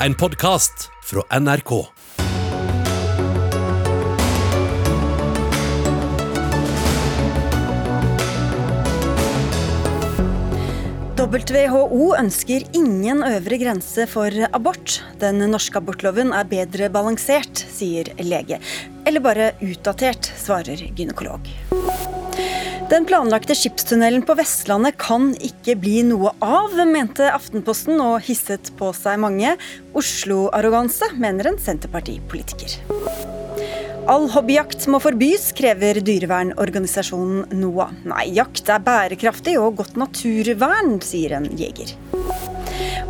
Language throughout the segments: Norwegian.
en podkast fra NRK. WHO ønsker ingen øvre grense for abort. Den norske abortloven er bedre balansert, sier lege. Eller bare utdatert, svarer gynekolog. Den planlagte skipstunnelen på Vestlandet kan ikke bli noe av, mente Aftenposten og hisset på seg mange. Oslo-arroganse, mener en Senterparti-politiker. All hobbyjakt må forbys, krever dyrevernorganisasjonen NOAH. Nei, jakt er bærekraftig og godt naturvern, sier en jeger.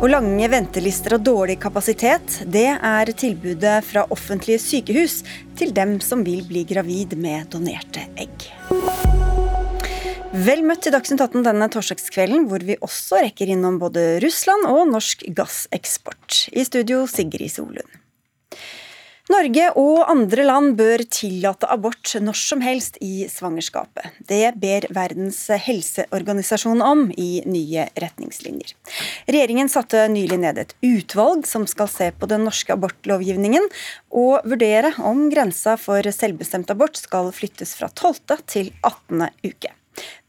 Og lange ventelister og dårlig kapasitet, det er tilbudet fra offentlige sykehus til dem som vil bli gravid med donerte egg. Vel møtt til Dagsnytt 18 denne torsdagskvelden, hvor vi også rekker innom både Russland og norsk gasseksport. I studio Sigrid Solund. Norge og andre land bør tillate abort når som helst i svangerskapet. Det ber Verdens helseorganisasjon om i nye retningslinjer. Regjeringen satte nylig ned et utvalg som skal se på den norske abortlovgivningen, og vurdere om grensa for selvbestemt abort skal flyttes fra 12. til 18. uke.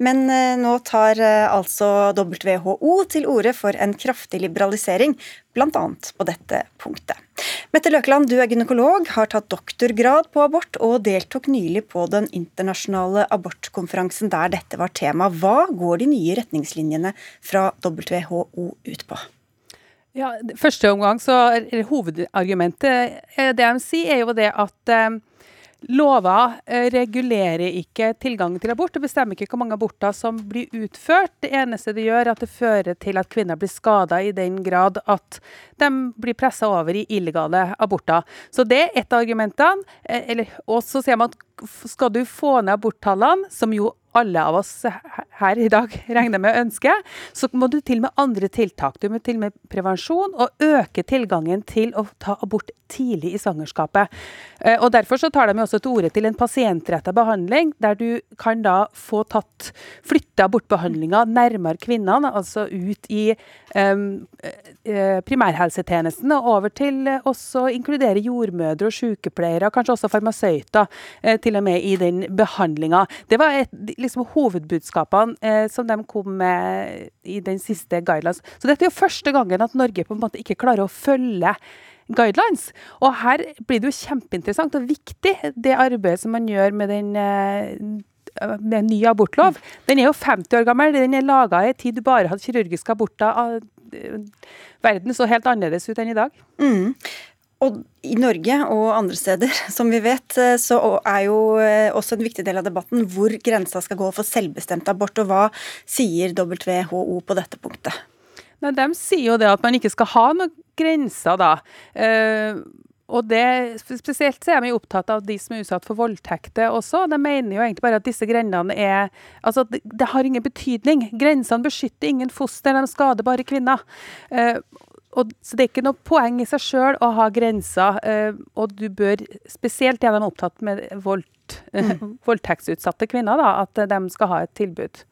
Men eh, nå tar eh, altså WHO til orde for en kraftig liberalisering, bl.a. på dette punktet. Mette Løkeland, du er gynekolog, har tatt doktorgrad på abort og deltok nylig på den internasjonale abortkonferansen der dette var tema. Hva går de nye retningslinjene fra WHO ut på? Ja, første omgang så Hovedargumentet det jeg vil si, er jo det at Lover eh, regulerer ikke tilgangen til abort og bestemmer ikke hvor mange aborter som blir utført. Det eneste det gjør, er at det fører til at kvinner blir skada i den grad at de blir pressa over i illegale aborter. Så det er ett av argumentene. Eh, og så sier man at skal du få ned aborttallene, som jo alle av oss her i dag regner med å ønske, så må du til med andre tiltak. Du må til med prevensjon og øke tilgangen til å ta abort tidlig i svangerskapet. Eh, og Derfor så tar de også til orde til en pasientretta behandling, der du kan da få tatt flytta abortbehandlinga nærmere kvinnene, altså ut i um, primærhelsetjenesten og over til også inkludere jordmødre og sykepleiere, kanskje også farmasøyter, til og med i den behandlinga. Det var et, liksom hovedbudskapene eh, som de kom med i den siste guidelines. Så dette er jo første gangen at Norge på en måte ikke klarer å følge guidelines. Og her blir det jo kjempeinteressant og viktig, det arbeidet som man gjør med den eh, med en ny abortlov. Den er jo 50 år gammel. Den er laga i en tid du bare hadde kirurgiske aborter. Verden så helt annerledes ut enn i dag. Mm. Og i Norge og andre steder, som vi vet, eh, så er jo eh, også en viktig del av debatten hvor grensa skal gå for selvbestemt abort. Og hva sier WHO på dette punktet? Nei, De sier jo det at man ikke skal ha noen grenser, da. Uh, og det, Spesielt så er de opptatt av de som er utsatt for voldtekter også. De mener jo egentlig bare at disse grendene er Altså, det, det har ingen betydning. Grensene beskytter ingen foster, de skader bare kvinner. Uh, og, så det er ikke noe poeng i seg sjøl å ha grenser, Eh, og du bør Spesielt er de opptatt med voldt, mm. voldtektsutsatte kvinner, da, at de skal ha et tilbud.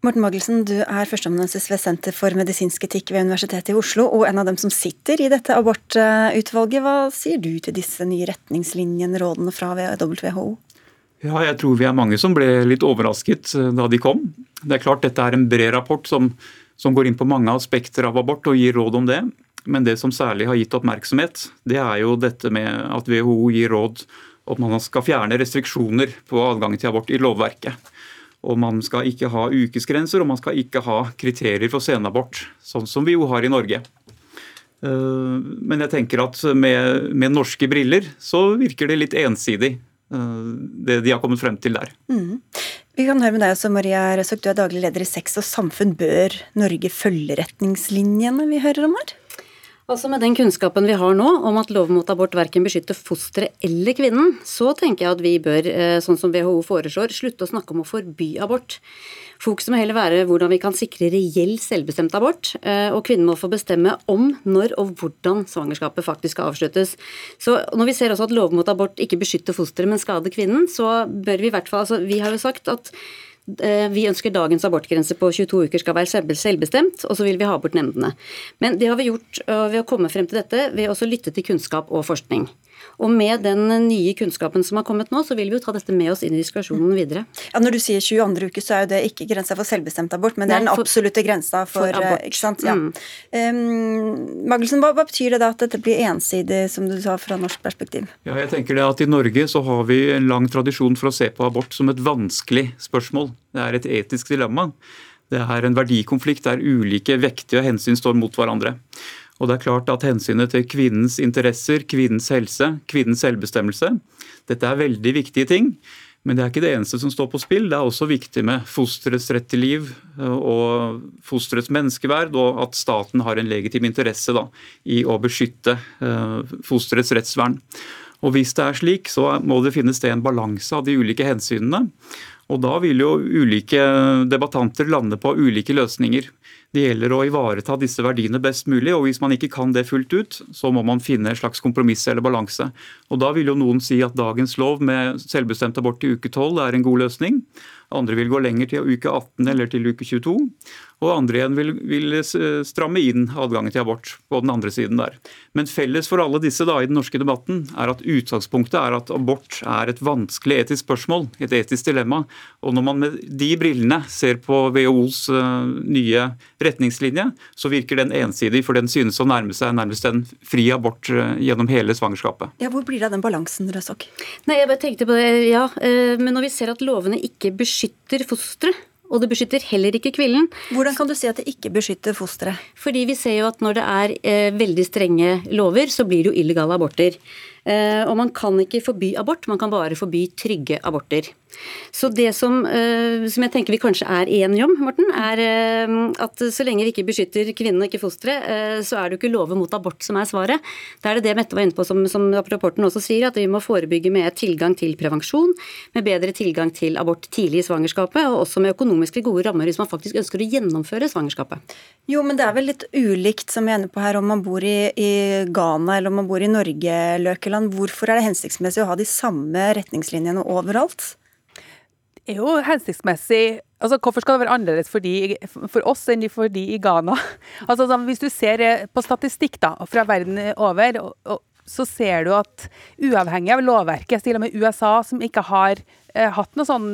Morten Magelsen, du er førsteamanuensis ved Senter for medisinsk etikk ved Universitetet i Oslo, og en av dem som sitter i dette abortutvalget. Hva sier du til disse nye retningslinjene, rådene fra WHO? Ja, jeg tror vi er mange som ble litt overrasket eh, da de kom. Det er klart Dette er en bred rapport som som går inn på mange aspekter av abort og gir råd om det. Men det som særlig har gitt oppmerksomhet, det er jo dette med at WHO gir råd om man skal fjerne restriksjoner på adgangen til abort i lovverket. Og man skal ikke ha ukesgrenser, og man skal ikke ha kriterier for senabort, sånn som vi jo har i Norge. Eh, men jeg tenker at med, med norske briller så virker det litt ensidig, eh, det de har kommet frem til der. Mm. Vi kan høre med deg også, Maria Røsok, du er daglig leder i Sex og samfunn. Bør Norge følge retningslinjene vi hører om her? Altså Med den kunnskapen vi har nå om at lov mot abort verken beskytter fosteret eller kvinnen, så tenker jeg at vi bør, eh, sånn som WHO foreslår, slutte å snakke om å forby abort. Fokuset må heller være hvordan vi kan sikre reell selvbestemt abort, eh, og kvinnen må få bestemme om, når og hvordan svangerskapet faktisk skal avsluttes. Så Når vi ser også at lov mot abort ikke beskytter fosteret, men skader kvinnen, så bør vi i hvert fall altså Vi har jo sagt at eh, vi ønsker dagens abortgrense på 22 uker skal være selvbestemt, og så vil vi ha bort nemndene. Men det har vi gjort ved å komme frem til dette ved å lytte til kunnskap og forskning. Og med den nye kunnskapen som har kommet nå, så vil vi jo ta dette med oss inn i diskusjonen videre. Ja, Når du sier 22 uker, så er jo det ikke grensa for selvbestemt abort, men det er den absolutte grensa for, for abort. Ikke sant? Ja. Mm. Um, Magelsen, hva, hva, betyr det da at dette blir ensidig, som du sa, fra norsk perspektiv? Ja, jeg tenker det at I Norge så har vi en lang tradisjon for å se på abort som et vanskelig spørsmål. Det er et etisk dilemma. Det er en verdikonflikt der ulike vektige hensyn står mot hverandre. Og det er klart at Hensynet til kvinnens interesser, kvinnens helse, kvinnens selvbestemmelse, dette er veldig viktige ting. Men det er ikke det eneste som står på spill. Det er også viktig med fosterets rett til liv eh, og fosterets menneskeverd, og at staten har en legitim interesse da, i å beskytte uh, fosterets rettsvern. Og Hvis det er slik, så må det finnes det en balanse av de ulike hensynene. Og Da vil jo ulike debattanter lande på ulike løsninger. Det gjelder å ivareta disse verdiene best mulig, og hvis man ikke kan det fullt ut, så må man finne en slags kompromiss eller balanse. Og Da vil jo noen si at dagens lov med selvbestemt abort i uke 12 er en god løsning. Andre vil gå lenger til uke 18 eller til uke 22. Og andre igjen vil, vil stramme inn adgangen til abort på den andre siden der. Men felles for alle disse da i den norske debatten er at utgangspunktet er at abort er et vanskelig etisk spørsmål, et etisk dilemma. Og når man med de brillene ser på WHOs uh, nye retningslinje, så virker den ensidig, for den synes å nærme seg nærmest en fri abort uh, gjennom hele svangerskapet. Ja, Hvor blir det av den balansen, Røsok? Nei, jeg bare tenkte på det, ja. Uh, men når vi ser at lovene ikke beskytter beskytter fosteret. Og det beskytter heller ikke kvillen. Hvordan kan du si at det ikke beskytter fosteret? Fordi vi ser jo at når det er eh, veldig strenge lover, så blir det jo illegale aborter. Eh, og man kan ikke forby abort, man kan bare forby trygge aborter. Så det som, eh, som jeg tenker vi kanskje er enige om, Morten, er eh, at så lenge vi ikke beskytter kvinnen og ikke fosteret, så er det jo ikke lover mot abort som er svaret. Da er det det Mette var inne på, som, som rapporten også sier, at vi må forebygge med tilgang til prevensjon, med bedre tilgang til abort tidlig i svangerskapet, og også med økonomiske gode rammer hvis man faktisk ønsker å gjennomføre svangerskapet. Jo, men det er vel litt ulikt, som vi er inne på her, om man bor i, i Ghana eller om man bor i Norge, Løkeland. Hvorfor er det hensiktsmessig å ha de samme retningslinjene overalt? Er jo hensiktsmessig Altså, Hvorfor skal det være annerledes for, de, for oss enn for de i Ghana? Altså, Hvis du ser eh, på statistikk da, fra verden over, så ser du at uavhengig av lovverket, til og med USA, som ikke har eh, hatt noen sånn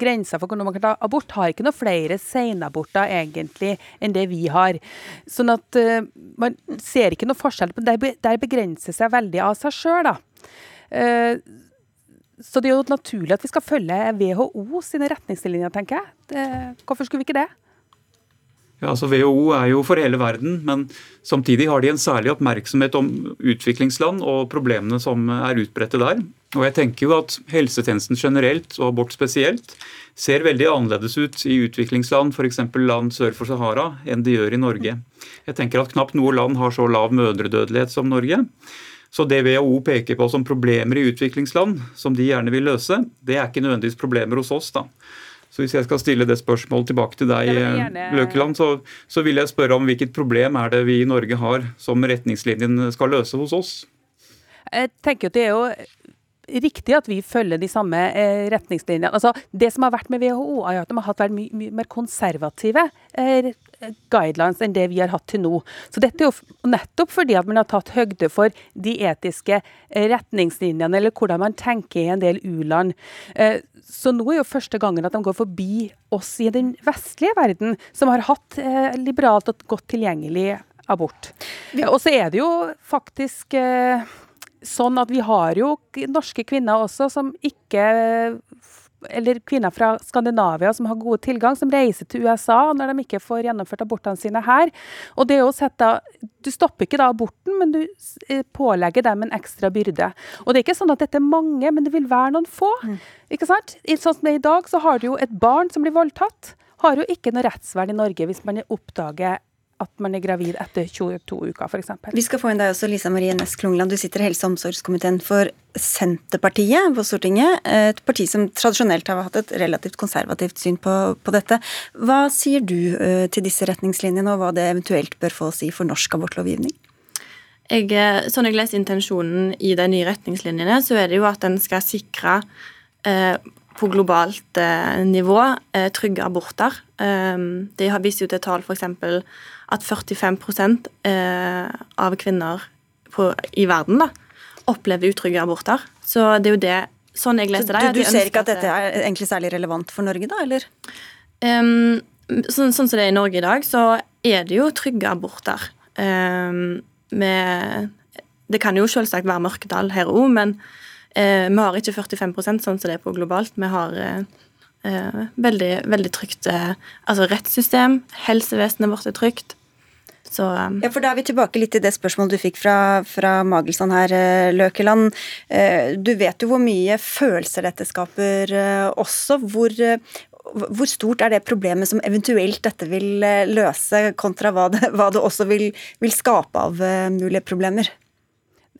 grenser for når man kan ta abort, har ikke noen flere senaborter egentlig enn det vi har. Sånn at eh, man ser ikke noe forskjell. på. Der begrenser seg veldig av seg sjøl, da. Eh, så det er jo naturlig at vi skal følge WHO sine retningslinjer, tenker jeg. Hvorfor skulle vi ikke det? Ja, altså WHO er jo for hele verden, men samtidig har de en særlig oppmerksomhet om utviklingsland og problemene som er utbredte der. Og jeg tenker jo at Helsetjenesten generelt, og abort spesielt, ser veldig annerledes ut i utviklingsland, f.eks. land sør for Sahara, enn de gjør i Norge. Jeg tenker at Knapt noe land har så lav mødredødelighet som Norge. Så det WHO peker på som problemer i utviklingsland, som de gjerne vil løse, det er ikke nødvendigvis problemer hos oss. da. Så hvis jeg skal stille det spørsmålet tilbake til deg, gjerne... Løkeland, så, så, vil jeg spørre om hvilket problem er det vi i Norge har som retningslinjen skal løse hos oss? Jeg tenker at det er jo riktig at vi følger de samme eh, retningslinjene. Altså, det som har vært med WHO, er at de har hatt vært mye, mye mer konservative eh, guidelines enn det vi har hatt til nå. Så dette er jo nettopp fordi at man har tatt høgde for de etiske eh, retningslinjene, eller hvordan man tenker i en del u-land. Eh, så nå er jo første gangen at de går forbi oss i den vestlige verden, som har hatt eh, liberalt og godt tilgjengelig abort. Og så er det jo faktisk sånn at vi har jo norske kvinner også som ikke eller kvinner fra Skandinavia som har gode tilgang, som reiser til USA når de ikke får gjennomført abortene sine her. Og det å sette, Du stopper ikke da aborten, men du eh, pålegger dem en ekstra byrde. Og det er ikke sånn at dette er mange, men det vil være noen få. Mm. ikke sant? Sånn som det er i dag, så har du jo et barn som blir voldtatt. Har jo ikke noe rettsvern i Norge hvis man oppdager at man er gravid etter 22 uker, f.eks. Vi skal få inn deg også, Lisa Marie Næss Klungland. Du sitter i helse- og omsorgskomiteen for Senterpartiet på Stortinget. Et parti som tradisjonelt har hatt et relativt konservativt syn på, på dette. Hva sier du uh, til disse retningslinjene, og hva det eventuelt bør få å si for norsk abortlovgivning? Jeg, sånn jeg leser intensjonen i de nye retningslinjene, så er det jo at en skal sikre eh, på globalt eh, nivå eh, trygge aborter. Eh, de har vist jo til tall f.eks. at 45 eh, av kvinner på, i verden da, opplever utrygge aborter. Så det er jo det sånn jeg leste det. Du, du ser ikke at dette er egentlig særlig relevant for Norge, da, eller? Um, sånn, sånn, som det er i Norge i dag, så er det jo trygge aborter. Um, med, det kan jo selvsagt være mørketall her òg, men uh, vi har ikke 45% sånn som det er på globalt. Vi har uh, uh, veldig, veldig trygt altså rettssystem. Helsevesenet vårt er trygt. Så, um... Ja, for Da er vi tilbake litt til det spørsmålet du fikk fra, fra Magelsand her, eh, Løkeland. Eh, du vet jo hvor mye følelser dette skaper eh, også. Hvor, hvor stort er det problemet som eventuelt dette vil løse, kontra hva det, hva det også vil, vil, skape av mulige problemer?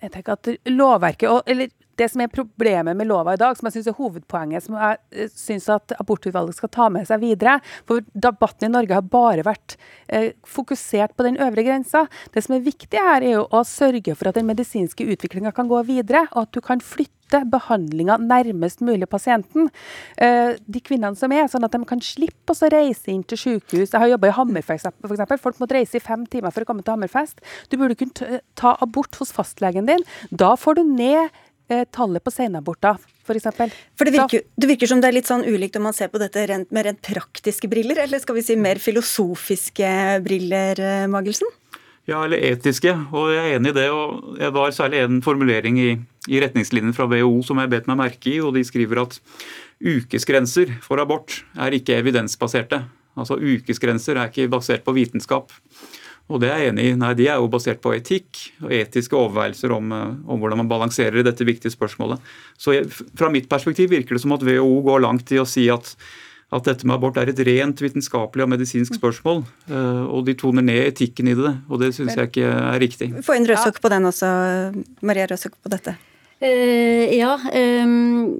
Jeg tenker at lovverket, eller det som er problemet med lova i dag, som jeg synes er hovedpoenget, som jeg eh, syns at abortutvalget skal ta med seg videre For debatten i Norge har bare vært eh, fokusert på den øvre grensa. Det som er viktig her, er jo å sørge for at den medisinske utviklinga kan gå videre, og at du kan flytte behandlinga nærmest mulig pasienten. Eh, de kvinnene som er, sånn at de kan slippe å reise inn til sykehus. Jeg har jobba i Hammerfest f.eks. Folk måtte reise i fem timer for å komme til Hammerfest. Du burde kunne ta abort hos fastlegen din. Da får du ned tallet på senaborter, f.eks. For, for det virker, det virker, som det er litt sånn ulikt om man ser på dette rent, med rent praktiske briller, eller skal vi si mer filosofiske briller, eh, Magelsen? Ja, eller etiske, og jeg er enig i det. og Det var særlig en formulering i, i retningslinjene fra WHO som jeg bet meg merke i, og de skriver at ukesgrenser for abort er ikke evidensbaserte. Altså Ukesgrenser er ikke basert på vitenskap. Og det er jeg enig i. Nei, De er jo basert på etikk og etiske overveielser om, eh, om hvordan man balanserer i dette viktige spørsmålet. Så jeg, Fra mitt perspektiv virker det som at WHO går langt i å si at, at dette med abort er et rent vitenskapelig og medisinsk spørsmål. Eh, og de toner ned etikken i det, og det syns jeg ikke er riktig. Få inn Røsok på den også, Maria Røsok på dette. Uh, ja, um,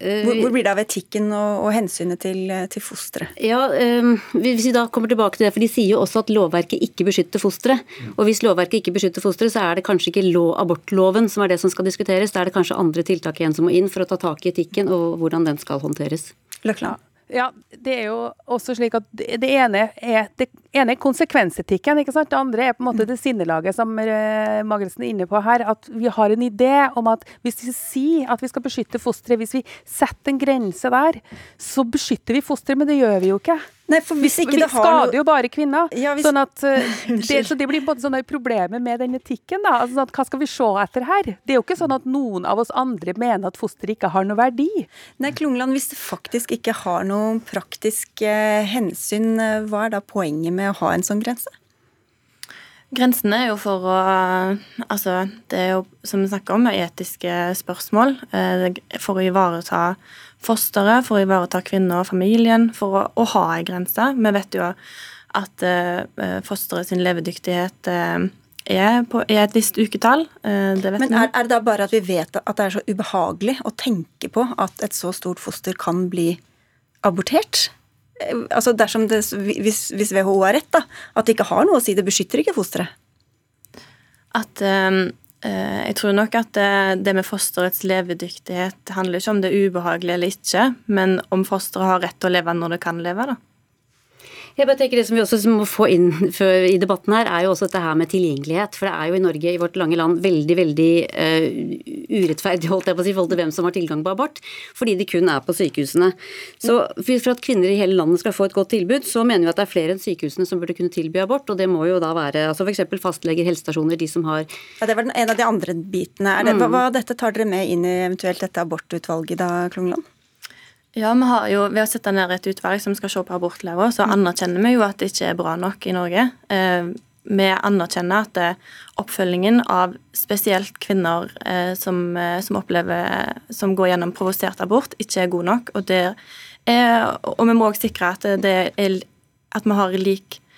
hvor, hvor, blir det av etikken og, og hensynet til, til fosteret? Ja, um, Hvis vi da kommer tilbake til det, for De sier jo også at lovverket ikke beskytter fosteret. Og Hvis lovverket ikke beskytter fosteret, så er det kanskje ikke lov, abortloven som er det som skal diskuteres. Da er det kanskje andre tiltak igjen som må inn for å ta tak i etikken og hvordan den skal håndteres. Løkland. Ja, det er jo også slik at det ene er, det ene er konsekvensetikken. ikke sant? Det andre er på en måte det sinnelaget som uh, Magelsen er inne på her. At vi har en idé om at hvis vi sier at vi skal beskytte fosteret, hvis vi setter en grense der, så beskytter vi fosteret, men det gjør vi jo ikke. Nei, for hvis ikke vi det har skader jo bare kvinner. Ja, hvis... sånn at, uh, det, så det blir både sånne problemer med den etikken. da, altså, sånn Hva skal vi se etter her? Det er jo ikke sånn at noen av oss andre mener at fosteret ikke har noe verdi. Nei, Klungland, hvis det faktisk ikke har noe praktisk uh, hensyn, uh, hva er da poenget med å ha en sånn grense? Grensen er jo for å Altså, det er jo, som vi snakker om, etiske spørsmål. For å ivareta fosteret, for å ivareta kvinner og familien, for å, å ha ei grense. Vi vet jo at uh, fosteret sin levedyktighet uh, er, på, er, et visst uketall. Uh, Men er, er, det da bare at vi vet at det er så ubehagelig å tenke på at et så stort foster kan bli abortert? Altså dersom det, hvis, hvis WHO har rett, da, at det ikke har noe å si, det beskytter ikke fosteret? At Eh, jeg tror nok at det med fosterets levedyktighet handler ikke om det er ubehagelig eller ikke, men om fosteret har rett til å leve når det kan leve. da. Jeg bare tenker Det som vi også må få inn i debatten her, er jo også dette her med tilgjengelighet. For det er jo i Norge, i vårt lange land, veldig veldig uh, urettferdig holdt jeg på å si, i forhold til hvem som har tilgang på abort, fordi de kun er på sykehusene. Så For at kvinner i hele landet skal få et godt tilbud, så mener vi at det er flere enn sykehusene som burde kunne tilby abort. Og det må jo da være altså f.eks. fastleger, helsestasjoner, de som har Ja, Det var en av de andre bitene. Det, mm. hva, hva, dette tar dere med inn i eventuelt dette abortutvalget da, Klungland? Ja, vi har jo, Ved å sette ned et utvalg som skal se på abortloven, så anerkjenner vi jo at det ikke er bra nok i Norge. Eh, vi anerkjenner at oppfølgingen av spesielt kvinner eh, som, eh, som, opplever, som går gjennom provosert abort, ikke er god nok. Og, er, og vi må òg sikre at, er, at vi har lik Eh,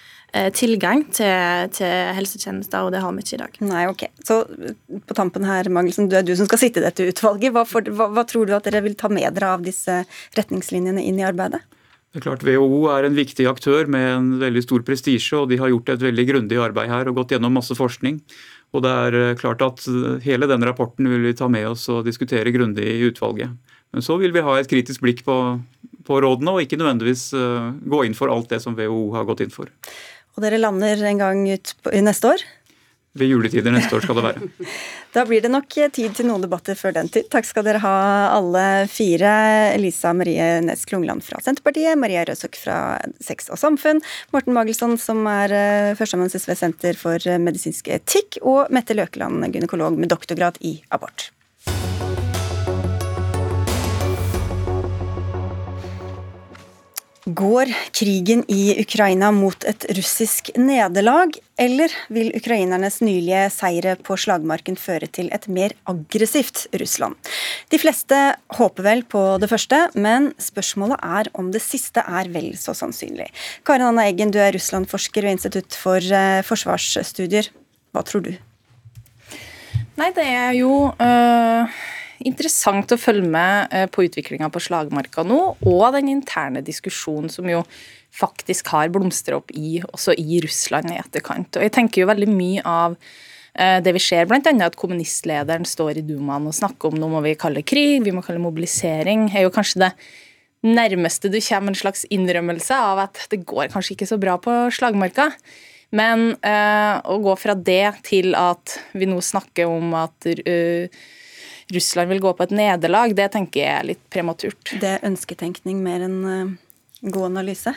tilgang til, til, helsetjenester, og det har vi ikke i dag. Nei, ok. Så på tampen her, Magelsen, du er du som skal sitte i dette utvalget. Hva, for, hva, hva tror du at dere vil ta med dere av disse retningslinjene inn i arbeidet? Det er klart WHO er en viktig aktør med en veldig stor prestisje, og de har gjort et veldig grundig arbeid her og gått gjennom masse forskning. Og det er eh, klart at eh, Hele den rapporten vil vi ta med oss og diskutere grundig i utvalget. Men så vil vi ha et kritisk blikk på, på rådene, og ikke nødvendigvis gå inn for alt det som WHO har gått inn for. Og dere lander en gang ut på, neste år? Ved juletider neste år skal det være. Da blir det nok tid til noen debatter før den tid. Takk skal dere ha alle fire. Elisa Marie Næss Klungland fra Senterpartiet, Maria Røsok fra Sex og Samfunn, Morten Magelsson som er eh, førsteamanuensis ved Senter for medisinsk etikk, og Mette Løkeland, gynekolog med doktorgrad i abort. Går krigen i Ukraina mot et russisk nederlag, eller vil ukrainernes nylige seire på slagmarken føre til et mer aggressivt Russland? De fleste håper vel på det første, men spørsmålet er om det siste er vel så sannsynlig. Karin Anna Eggen, du er Russland-forsker ved Institutt for eh, forsvarsstudier. Hva tror du? Nei, det er jo øh interessant å følge med eh, på utviklinga på slagmarka nå, og den interne diskusjonen som jo faktisk har blomstra opp i, også i Russland i etterkant. Og jeg tenker jo veldig mye av eh, det vi ser, bl.a. at kommunistlederen står i Dumaen og snakker om nå må vi kalle krig, vi må kalle mobilisering, er jo kanskje det nærmeste du kommer en slags innrømmelse av at det går kanskje ikke så bra på slagmarka. Men eh, å gå fra det til at vi nå snakker om at uh, Russland vil gå på et nederlag, det tenker jeg er litt prematurt. Det er ønsketenkning mer enn uh, god analyse?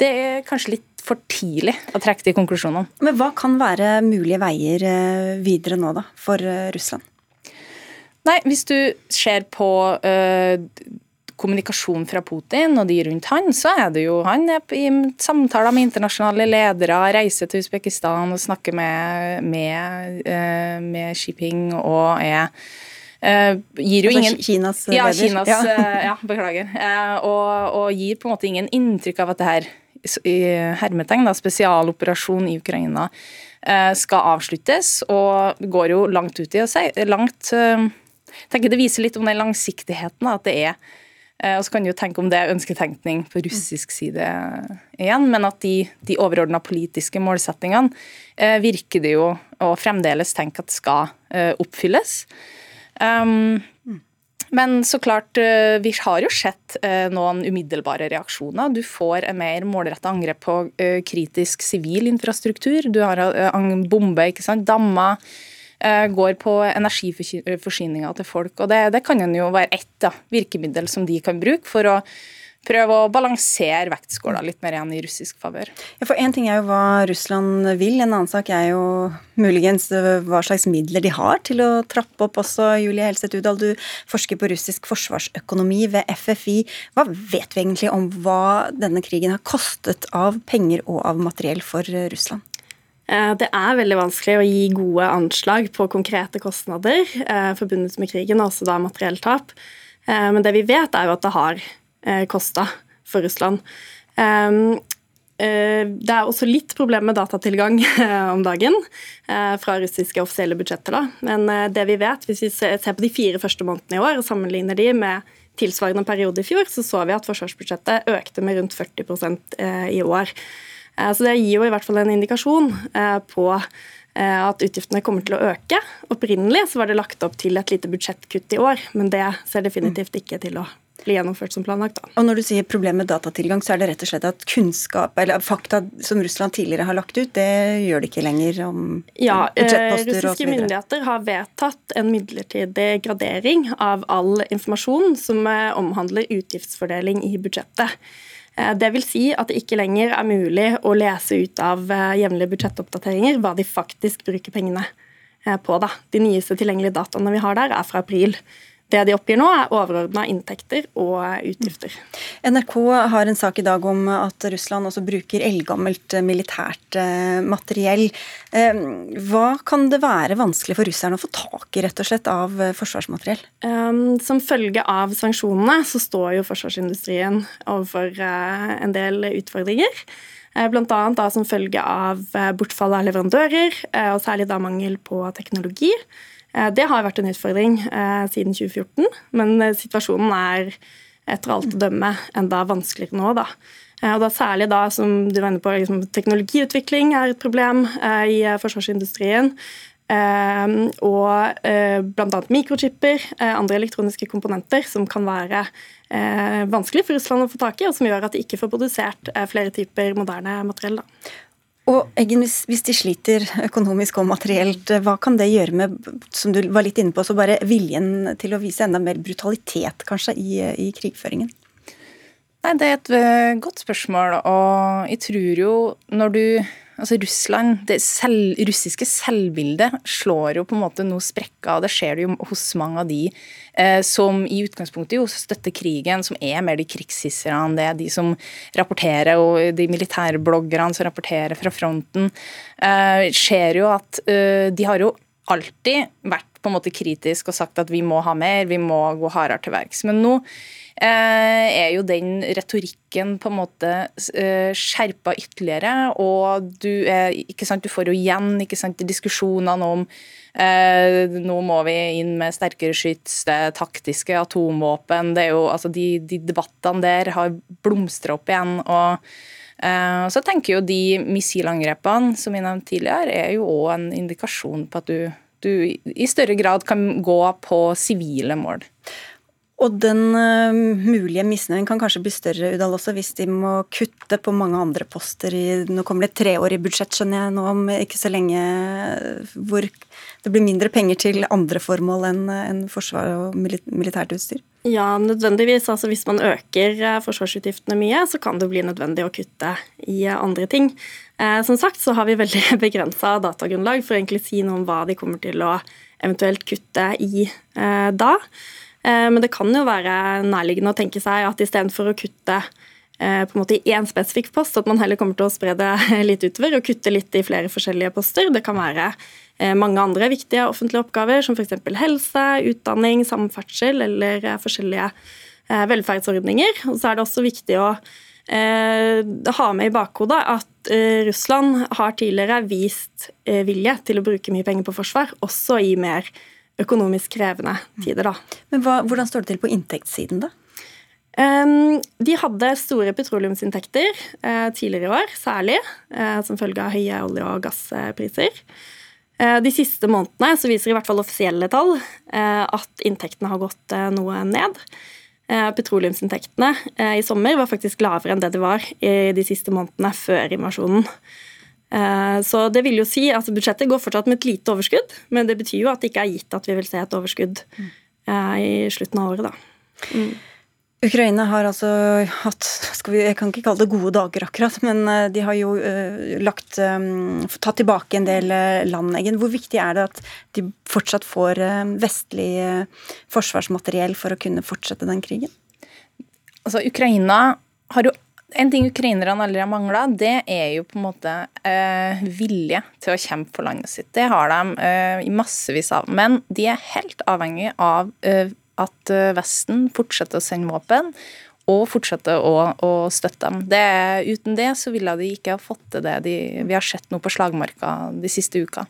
Det er kanskje litt for tidlig å trekke de konklusjonene. Men hva kan være mulige veier uh, videre nå, da, for uh, Russland? Nei, hvis du ser på kommunikasjon fra Putin og de rundt han, så er det jo han er i samtaler med internasjonale ledere, reiser til Usbekistan og snakker med, med, med Shipping og er Uh, gir jo altså ingen Kinas ja, leder? Kinas, ja. Uh, ja beklager. Uh, og, og, gir på en måte ingen inntrykk av at det her i hermetegn, da, spesialoperasjon i Ukraina skal avsluttes, og går jo langt ut i å si langt, tenker Det viser litt om den langsiktigheten. at det er og så kan du jo tenke om det er ønsketenkning på russisk side igjen, men at de, de overordna politiske målsettingene virker det jo å fremdeles tenke at skal oppfylles. Um, men så klart, eh, vi har jo sett eh, noen umiddelbare reaksjoner. Du får en mer målretta angrep på eh, kritisk sivil infrastruktur. Du har bomber, ikke sant, dammer. Går på energiforsyninga til folk. og Det, det kan jo være ett da, virkemiddel som de kan bruke for å prøve å balansere vektskåla litt mer igjen i russisk favør. Ja, for Én ting er jo hva Russland vil, en annen sak er jo muligens hva slags midler de har til å trappe opp også. Julie Helseth Udal, du forsker på russisk forsvarsøkonomi ved FFI. Hva vet vi egentlig om hva denne krigen har kostet av penger og av materiell for Russland? Eh, det er veldig vanskelig å gi gode anslag på konkrete kostnader eh, forbundet med krigen, også da materielltap. Eh, men det vi vet, er jo at det har eh, kosta for Russland. Um, det er også litt problem med datatilgang eh, om dagen eh, fra russiske offisielle budsjetter. Da. Men det vi vet, hvis vi ser på de fire første månedene i år og sammenligner de med tilsvarende periode i fjor, så så vi at forsvarsbudsjettet økte med rundt 40% i år. Så det gir jo i hvert fall en indikasjon på at utgiftene kommer til å øke. Opprinnelig så var det lagt opp til et lite budsjettkutt i år, men det ser definitivt ikke til å bli gjennomført som planlagt. Da. Og Når du sier problem med datatilgang, så er det rett og slett at kunnskap, eller fakta som Russland tidligere har lagt ut, det gjør det ikke lenger om ja, eh, Russiske myndigheter har vedtatt en midlertidig gradering av all informasjon som eh, omhandler utgiftsfordeling i budsjettet. Eh, det vil si at det ikke lenger er mulig å lese ut av jevnlige budsjettoppdateringer hva de faktisk bruker pengene på. Da. De nyeste tilgjengelige dataene vi har der, er fra april. Det de oppgir nå, er overordna inntekter og utgifter. NRK har en sak i dag om at Russland også bruker eldgammelt militært eh, materiell. Eh, hva kan det være vanskelig for russerne å få tak i rett og slett av eh, forsvarsmateriell? Som følge av sanksjonene så står jo forsvarsindustrien overfor en del utfordringer. Bl.a. som følge av bortfall av leverandører, og særlig da mangel på teknologi. Eh, det har vært en utfordring eh, siden 2014, men eh, situasjonen er etter alt å dømme enda vanskeligere nå. da. Og da Særlig da, som du var inne på, liksom, teknologiutvikling er et problem i forsvarsindustrien. og bl.a. mikrochipper, andre elektroniske komponenter som kan være vanskelig for Russland å få tak i, og som gjør at de ikke får produsert flere typer moderne materiell. Da. Og Eggen, hvis de sliter økonomisk og materielt, hva kan det gjøre med som du var litt inne på, så bare viljen til å vise enda mer brutalitet kanskje i, i krigføringen? Nei, Det er et eh, godt spørsmål, og jeg tror jo når du Altså Russland, Det selv, russiske selvbildet slår jo på en måte noe sprekker, og det skjer det jo hos mange av de eh, som i utgangspunktet jo støtter krigen, som er mer de krigshisserne, det er de som rapporterer, og de militærbloggerne som rapporterer fra fronten. Eh, skjer jo at eh, de har jo alltid vært på en måte kritisk og sagt at vi må ha mer, vi må gå hardere til verks. Men nå Eh, er jo den retorikken på en måte eh, skjerpa ytterligere. Og du, er, sant, du får jo igjen ikke sant, diskusjonene om eh, nå må vi inn med sterkere skyts, det taktiske atomvåpen. det er jo, altså De, de debattene der har blomstra opp igjen. og Uh, så tenker jo De missilangrepene som jeg nevnte tidligere, er jo òg en indikasjon på at du, du i større grad kan gå på sivile mål. Og den uh, mulige misnøyen kan kanskje bli større Udal også, hvis de må kutte på mange andre poster. I, nå kommer det et treårig budsjett, skjønner jeg, nå om ikke så lenge, hvor det blir mindre penger til andre formål enn en forsvar og militært utstyr? Ja, nødvendigvis. Altså Hvis man øker eh, forsvarsutgiftene mye, så kan det bli nødvendig å kutte i eh, andre ting. Eh, som sagt så har vi veldig begrensa datagrunnlag for å egentlig si noe om hva de kommer til å eventuelt kutte i eh, da. Eh, men det kan jo være nærliggende å tenke seg at istedenfor å kutte eh, på en måte i én spesifikk post, at man heller kommer til å spre det litt utover og kutte litt i flere forskjellige poster. Det kan være mange andre viktige offentlige oppgaver, som f.eks. helse, utdanning, samferdsel eller forskjellige velferdsordninger. Og så er det også viktig å ha med i bakhodet at Russland har tidligere vist vilje til å bruke mye penger på forsvar, også i mer økonomisk krevende tider. Da. Men hva, Hvordan står det til på inntektssiden, da? De hadde store petroleumsinntekter tidligere i år, særlig som følge av høye olje- og gasspriser. Uh, de siste månedene så viser i hvert fall offisielle tall at inntektene har gått noe ned. Petroleumsinntektene i sommer var faktisk lavere enn det det var i de siste månedene før invasjonen. Eh, så det vil jo si at budsjettet går fortsatt med et lite overskudd, men det betyr jo at det ikke er gitt at vi vil se et overskudd eh, i slutten av året, da. Mm. Ukraina har altså hatt vi, Jeg kan ikke kalle det gode dager, akkurat, men eh, de har jo uh, lagt um, tatt tilbake en del land. Hvor viktig er det at de fortsatt får vestlig forsvarsmateriell for å kunne fortsette den krigen? Altså, Ukraina har jo en ting ukrainerne aldri har mangla, det er jo på en måte eh, vilje til å kjempe for landet sitt. Det har de eh, massevis av. Men de er helt avhengig av eh, at eh, Vesten fortsetter å sende våpen og fortsetter å, å støtte dem. Det, uten det så ville de ikke ha fått til det de, vi har sett nå på slagmarka de siste uka.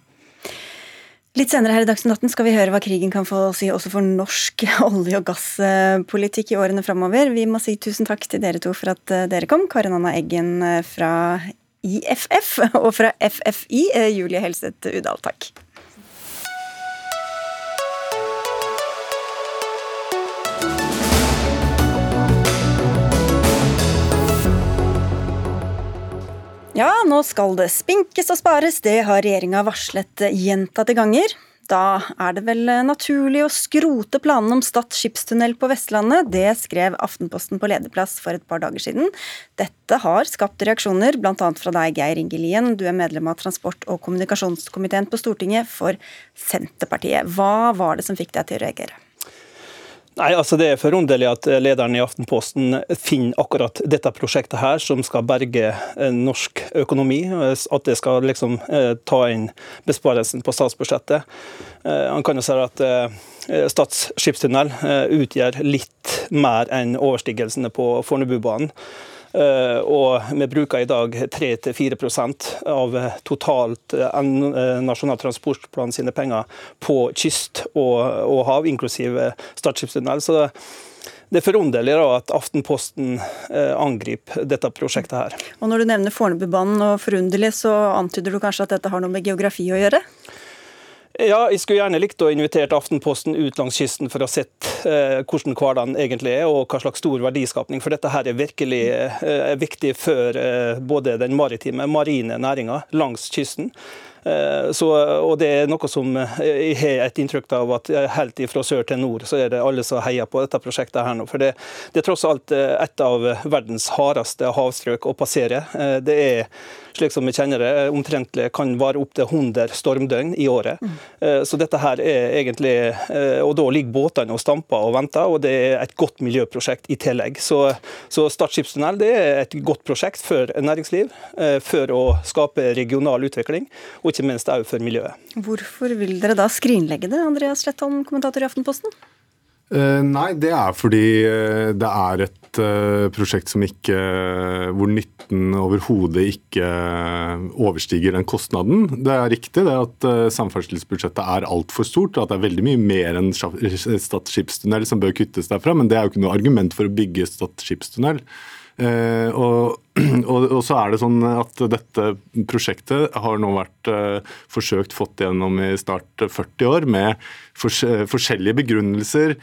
Litt senere her i Dagsnytt 18 skal vi høre hva krigen kan få si også for norsk olje- og gasspolitikk i årene framover. Vi må si tusen takk til dere to for at eh, dere kom. Karin Anna Eggen eh, fra IFF og fra FFI, Julie Helseth Udal. Takk. Ja, nå skal det spinkes og spares, det har regjeringa varslet gjentatte ganger. Da er det vel naturlig å skrote planene om Stad skipstunnel på Vestlandet. Det skrev Aftenposten på lederplass for et par dager siden. Dette har skapt reaksjoner, bl.a. fra deg, Geir Inge Lien. Du er medlem av transport- og kommunikasjonskomiteen på Stortinget for Senterpartiet. Hva var det som fikk deg til å reagere? Nei, altså Det er forunderlig at lederen i Aftenposten finner akkurat dette prosjektet her, som skal berge eh, norsk økonomi. At det skal liksom eh, ta inn besparelsen på statsbudsjettet. Eh, han kan jo si at Stad skipstunnel utgjør litt mer enn overstigelsene på Fornebubanen. Eh, og vi bruker i dag 3-4 av totalt eh, Nasjonal transportplan sine penger på kyst og, hav, inklusiv Stad skipstunnel. Så det er forunderlig at Aftenposten eh, angriper dette prosjektet her. Og Når du nevner Fornebubanen og forunderlig, så antyder du kanskje at dette har noe med geografi å gjøre? Ja, jeg skulle gjerne likt å invitert Aftenposten ut langs kysten for å se eh, hvordan hverdagen egentlig er, og hva slags stor verdiskapning. For dette her er virkelig eh, viktig for eh, både den maritime, marine næringa langs kysten. Eh, så, og det er noe som jeg har et inntrykk av at helt fra sør til nord så er det alle som heier på dette prosjektet her nå. For det, det er tross alt et av verdens hardeste havstrøk å passere. Det er slik som vi kjenner det, omtrentlig kan vare opptil 100 stormdøgn i året. Mm. Så dette her er egentlig Og da ligger båtene og stamper og venter, og det er et godt miljøprosjekt i tillegg. Så, så Stad skipstunnel er et godt prosjekt for næringsliv, for å skape regional utvikling. og ikke minst òg for miljøet. Hvorfor vil dere da skrinlegge det, Andreas Slettholm, kommentator i Aftenposten? Uh, nei, det er fordi uh, det er et uh, prosjekt som ikke hvor nytten overhodet ikke overstiger den kostnaden. Det er riktig det at samferdselsbudsjettet er altfor stort, og at det er veldig mye mer enn Stad skipstunnel som bør kuttes derfra, men det er jo ikke noe argument for å bygge Stad skipstunnel. Eh, og, og, og, så er det sånn at dette prosjektet har nå vært uh, forsøkt fått gjennom i snart 40 år med fors forskjellige begrunnelser.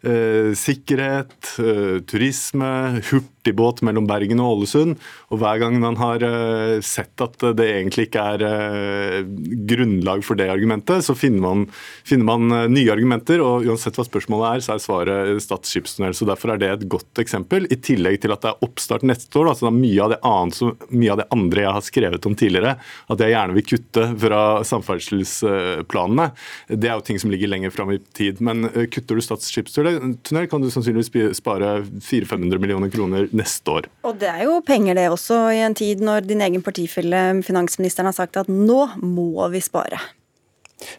Eh, sikkerhet, eh, turisme, hurtigbåt mellom Bergen og Ålesund. Og hver gang man har eh, sett at det egentlig ikke er grunnlag for det argumentet, så finner man, finner man, nye argumenter. Og uansett hva spørsmålet er, så er svaret Stad skipstunnel. Så derfor er det et godt eksempel. I tillegg til at det er oppstart neste år. altså mye av, det annet, mye av det andre jeg har skrevet om tidligere, at jeg gjerne vil kutte fra samferdselsplanene. Det er jo ting som ligger lenger fram i tid. Men kutter du Stad skipstunnel, tunnel kan du sannsynligvis spare 400-500 millioner kroner neste år. Og det er jo penger det også, i en tid når din egen partifelle finansministeren har sagt at nå må vi spare.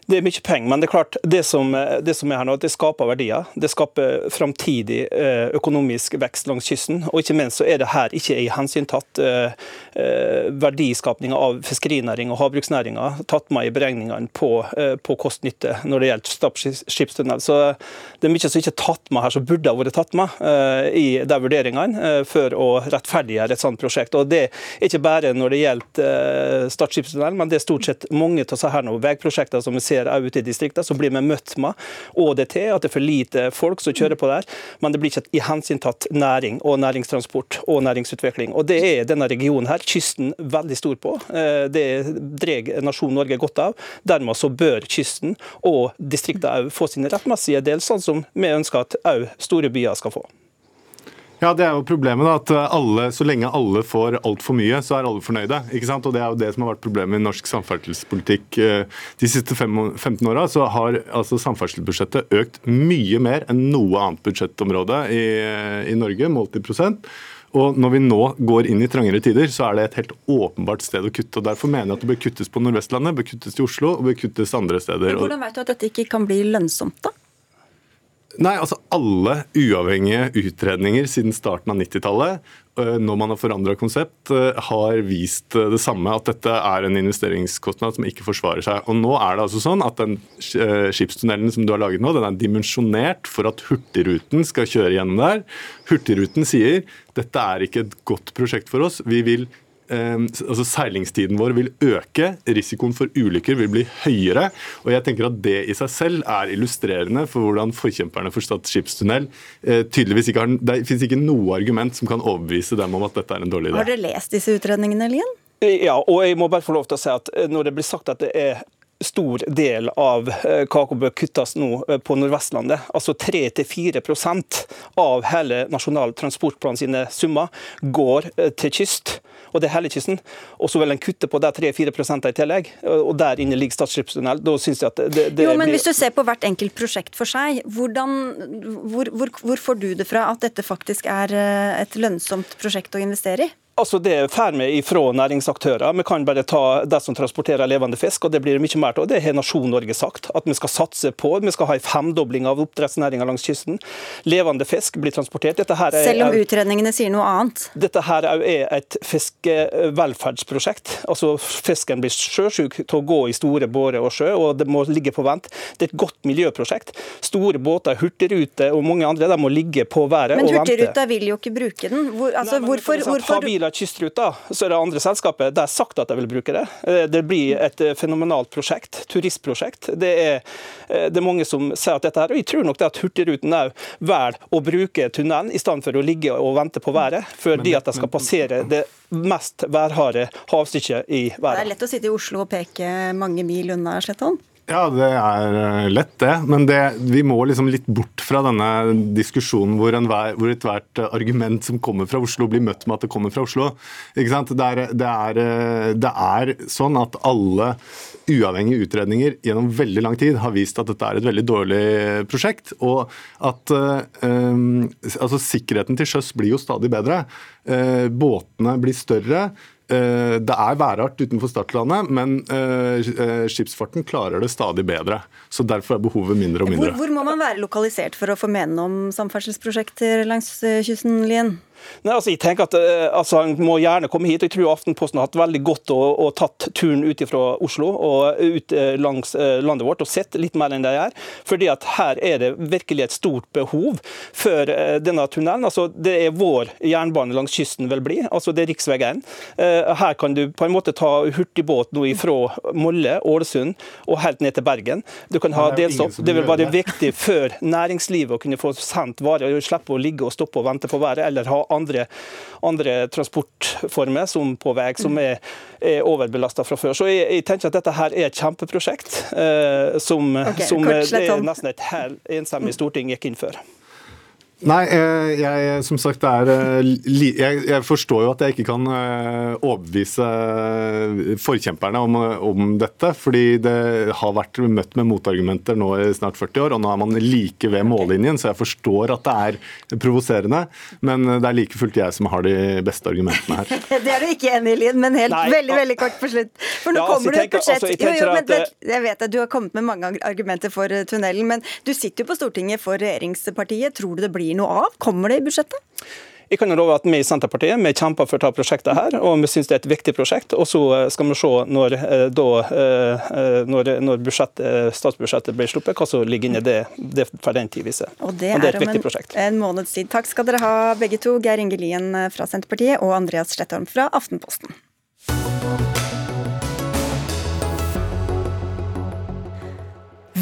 Det er mye penger, men det er klart, det som, det som er her nå, det skaper verdier. Det skaper framtidig eh, økonomisk vekst langs kysten. Og ikke minst så er det her ikke i hensyntatt tatt eh, verdiskapninga av fiskerinæring og havbruksnæringa tatt med i beregningene på, på kost-nytte når det gjelder Stad skipstunnel. Så det er mye som ikke er tatt med her, som burde ha vært tatt med i de vurderingene for å rettferdiggjøre et sånt prosjekt. Og det er ikke bare når det gjelder Stad skipstunnel, men det er stort sett mange av disse her nå, veiprosjekter som som vi ser ute i distriktene, så blir vi møtt med ÅDT, at det er for lite folk som kjører på der. Men det blir ikke i hensyntatt næring og næringstransport og næringsutvikling. Og det er denne regionen her, kysten, veldig stor på. Eh, det drar nasjonen Norge godt av. Dermed så bør kysten og distriktene òg få sin rettmessige del, sånn som vi ønsker at òg store byer skal få. Ja, Det er jo problemet. da, at alle, Så lenge alle får altfor mye, så er alle fornøyde. ikke sant? Og Det er jo det som har vært problemet i norsk samferdselspolitikk eh, de siste 15 åra. Så har altså samferdselsbudsjettet økt mye mer enn noe annet budsjettområde i, i Norge, målt i prosent. Og når vi nå går inn i trangere tider, så er det et helt åpenbart sted å kutte. og Derfor mener jeg at det bør kuttes på Nordvestlandet, bør kuttes i Oslo og bør kuttes andre steder. Men hvordan vet du at dette ikke kan bli lønnsomt, da? Nei, altså Alle uavhengige utredninger siden starten av 90-tallet, øh, når man har forandra konsept, øh, har vist øh, det samme. At dette er en investeringskostnad som ikke forsvarer seg. Og nå er det altså sånn at den skipstunnelen som du har laget nå, den er dimensjonert for at Hurtigruten skal kjøre gjennom der. Hurtigruten sier dette er ikke et godt prosjekt for oss. Vi vil altså Seilingstiden vår vil øke, risikoen for ulykker vil bli høyere. og jeg tenker at Det i seg selv er illustrerende for hvordan forkjemperne for Stad skipstunnel eh, tydeligvis ikke har Det finnes ikke noe argument som kan overbevise dem om at dette er en dårlig idé. Har dere lest disse utredningene, Lien? Ja, og jeg må bare få lov til å si at eh, når det blir sagt at det er stor del av eh, kaka bør kuttes nå på Nordvestlandet. Altså 3-4 av hele Nasjonal transportplan sine summer går til kyst og det er hele kysten. Og så vil en kutte på det 3-4% i tillegg, og der inne ligger Stad skipstunnel. Da syns jeg at det, det Jo, men blir... hvis du ser på hvert enkelt prosjekt for seg, hvordan, hvor, hvor, hvor får du det fra at dette faktisk er eh, et lønnsomt prosjekt å investere i? Altså Det får vi ifra næringsaktører. Vi kan bare ta de som transporterer levende fisk, og det blir mye mer av. Det har Nasjon Norge sagt at vi skal satse på. Vi skal ha en femdobling av oppdrettsnæringa langs kysten. Levende fisk blir transportert. Er, Selv om utredningene sier noe annet? Dette her er et fiskevelferdsprosjekt. Altså Fisken blir sjøsjuk til å gå i store bårer og sjø, og det må ligge på vent. Det er et godt miljøprosjekt. Store båter, Hurtigrute og mange andre de må ligge på været og vente. Men Hurtigruta vil jo ikke bruke den. Hvor, altså, Nei, hvorfor, hvorfor gjelder kystruta, så er det andre selskapet De er sagt at de vil bruke det. Eh, det blir et eh, fenomenalt prosjekt, turistprosjekt. Det er, det er mange som sier at dette her, og jeg tror nok det at Hurtigruten òg velger å bruke tunnelen i stedet for å ligge og vente på været, fordi at de skal passere det mest værharde havstykket i verden. Det er lett å sitte i Oslo og peke mange mil unna Slettholm? Ja, det er eh, lett, det. Men det, vi må liksom litt bort fra denne diskusjonen hvor, enhver, hvor ethvert argument som kommer fra Oslo, blir møtt med at det kommer fra Oslo. Det er, det er, eh, det er sånn at alle uavhengige utredninger gjennom veldig lang tid har vist at dette er et veldig dårlig prosjekt. Og at um, altså sikkerheten til sjøs blir jo stadig bedre. Båtene blir større. Eh, det er værart utenfor startlandet, men eh, eh, skipsfarten klarer det stadig bedre. Så Derfor er behovet mindre og mindre. Hvor, hvor må man være lokalisert for å få mene om samferdselsprosjekter langs kysten, Lien? Nei, altså, jeg tenker at eh, altså, Han må gjerne komme hit. og Jeg tror Aftenposten har hatt veldig godt å, og tatt turen ut fra Oslo og ut eh, langs eh, landet vårt og sett litt mer enn de gjør. Fordi at her er det virkelig et stort behov for denne tunnelen. Altså, det er vår jernbane langs kysten vil bli. altså Det er riksveien. Her kan du på en måte ta hurtigbåt nå ifra Molle, Ålesund og helt ned til Bergen. Du kan ha delstopp. Det vil være viktig for næringslivet å kunne få sendt varer og slippe å ligge og stoppe og vente på været, eller ha andre, andre transportformer som på vei som er, er overbelasta fra før. Så jeg, jeg, tenker at dette her er et kjempeprosjekt eh, som, okay, som det er nesten et helt enstemmig storting gikk inn for. Nei, eh, jeg, som sagt, er, eh, jeg, jeg, forstår jo at jeg ikke kan eh, overbevise forkjemperne om, om, dette. Fordi det har vært møtt med motargumenter nå i snart 40 år, og nå er man like ved mållinjen, så jeg forstår at det er provoserende. Men det er like fullt jeg som har de beste argumentene her. det er du ikke enig i, Lien, men helt Nei, veldig veldig kort på slutt. For nå ja, kommer altså, du et budsjett. Altså, jo, jo, men, at, jeg vet at du har kommet med mange argumenter for tunnelen, men du sitter jo på Stortinget for regjeringspartiet. Tror du det blir blir noe av? Kommer det i budsjettet? Jeg kan jo love at Vi i Senterpartiet vi kjemper for å ta prosjektet her, og vi syns det er et viktig prosjekt. Og Så eh, skal vi se når, eh, da, eh, når, når statsbudsjettet blir sluppet, hva som ligger inni det, det for den tid viser. Og det, og det er, et viktig en, prosjekt. En måneds tid. Takk skal dere ha begge to, Geir Inge Lien fra Senterpartiet og Andreas Slettholm fra Aftenposten.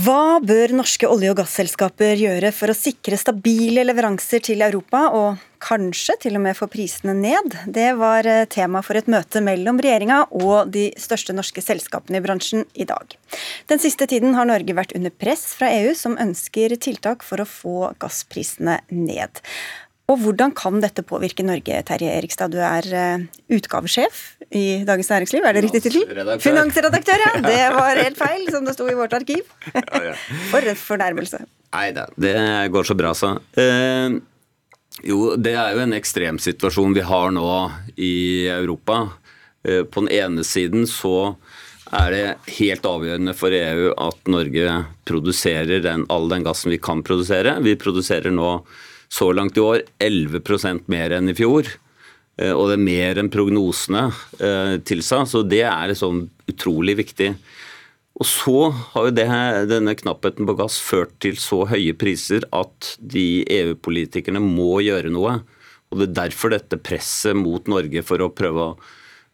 Hva bør norske olje- og gasselskaper gjøre for å sikre stabile leveranser til Europa, og kanskje til og med få prisene ned? Det var eh, tema for et møte mellom regjeringa og de største norske selskapene i bransjen i dag. Den siste tiden har Norge vært under press fra EU, som ønsker tiltak for å få gassprisene ned. Og hvordan kan dette påvirke Norge, Terje Erikstad? Du er uh, utgavesjef i Dagens Næringsliv, er det riktig tittel? Finansredaktør, ja! Det var helt feil, som det sto i vårt arkiv. For en fornærmelse. Nei da, det går så bra, så. Eh, jo, det er jo en ekstremsituasjon vi har nå i Europa. Eh, på den ene siden så er det helt avgjørende for EU at Norge produserer den, all den gassen vi kan produsere. Vi produserer nå så langt i år 11% mer enn i fjor. Eh, og det er mer enn prognosene eh, tilsa, så det er liksom utrolig viktig. Og så har jo det, denne knappheten på gass ført til så høye priser at de EU-politikerne må gjøre noe. Og Det er derfor dette presset mot Norge for å prøve å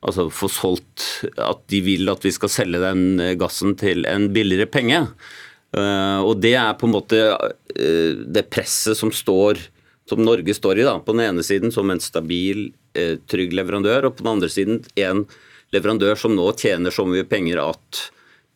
altså, få solgt At de vil at vi skal selge den gassen til en billigere penge. Eh, og Det er på en måte eh, det presset som, står, som Norge står i. da, På den ene siden som en stabil, eh, trygg leverandør, og på den andre siden en leverandør som nå tjener så mye penger at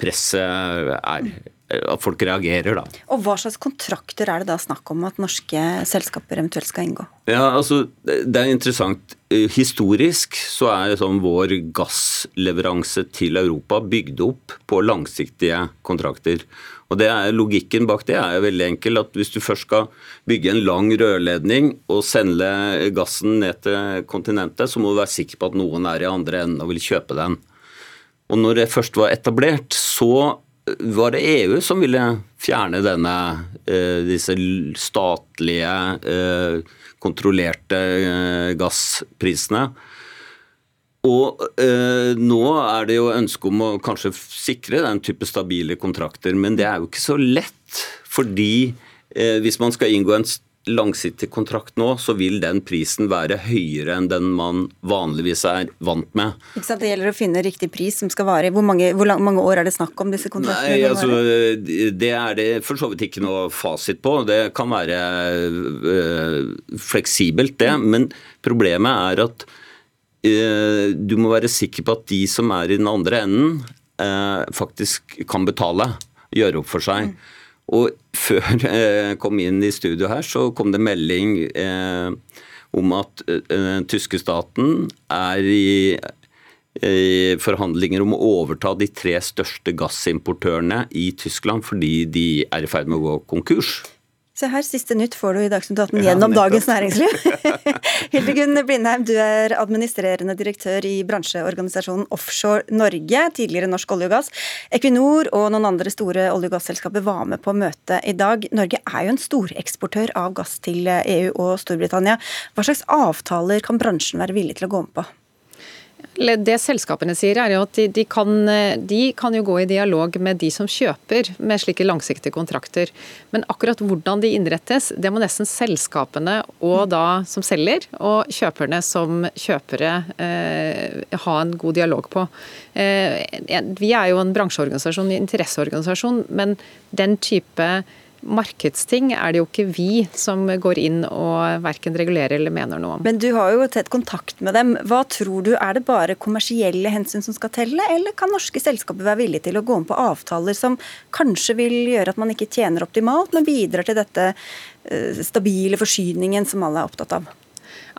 presset er at folk reagerer, da. Og Hva slags kontrakter er det da snakk om at norske selskaper eventuelt skal inngå? Ja, altså, Det er interessant. Historisk så er sånn vår gassleveranse til Europa bygd opp på langsiktige kontrakter. Og er Logikken bak det er jo veldig enkel. at Hvis du først skal bygge en lang rørledning og sende gassen ned til kontinentet, så må du være sikker på at noen er i andre enden og vil kjøpe den. Og når det først var etablert, så var det EU som ville fjerne denne, eh, disse statlige, eh, kontrollerte eh, gassprisene. Og eh, nå er det jo ønske om å kanskje sikre den type stabile kontrakter, men det er jo ikke så lett. Fordi eh, hvis man skal inngå en langsiktig kontrakt nå, så vil den prisen være høyere enn den man vanligvis er vant med. Ikke sant? Det gjelder å finne riktig pris som skal vare. Hvor mange, hvor lang, mange år er det snakk om disse kontraktene? Nei, altså, Det er det for så vidt ikke noe fasit på. Det kan være øh, fleksibelt, det. Men problemet er at øh, du må være sikker på at de som er i den andre enden, øh, faktisk kan betale. Gjøre opp for seg. Mm. Og før jeg kom inn i studio her, så kom det melding eh, om at eh, tyske staten er i, i forhandlinger om å overta de tre største gassimportørene i Tyskland fordi de er i ferd med å gå konkurs. Se her, siste nytt får du i Dagsnytt 18 gjennom ja, Dagens Næringsliv. Hildegunn Blindheim, du er administrerende direktør i bransjeorganisasjonen Offshore Norge, tidligere Norsk olje og gass. Equinor og noen andre store olje- og gasselskaper var med på møtet i dag. Norge er jo en storeksportør av gass til EU og Storbritannia. Hva slags avtaler kan bransjen være villig til å gå med på? Det selskapene sier er jo at de, de, kan, de, kan, jo gå i dialog med de som kjøper med slike langsiktige kontrakter. Men akkurat hvordan de innrettes, det må nesten selskapene og da som selger, og kjøperne som kjøpere eh, ha en god dialog på. Eh, vi er jo en bransjeorganisasjon, en interesseorganisasjon, men den type markedsting er det jo ikke vi som går inn og verken regulerer eller mener noe om. Men du har jo tett kontakt med dem. Hva tror du, Er det bare kommersielle hensyn som skal telle, eller kan norske selskaper være villige til å gå om på avtaler som kanskje vil gjøre at man ikke tjener optimalt, men bidrar til dette eh, stabile forsyningen som alle er opptatt av?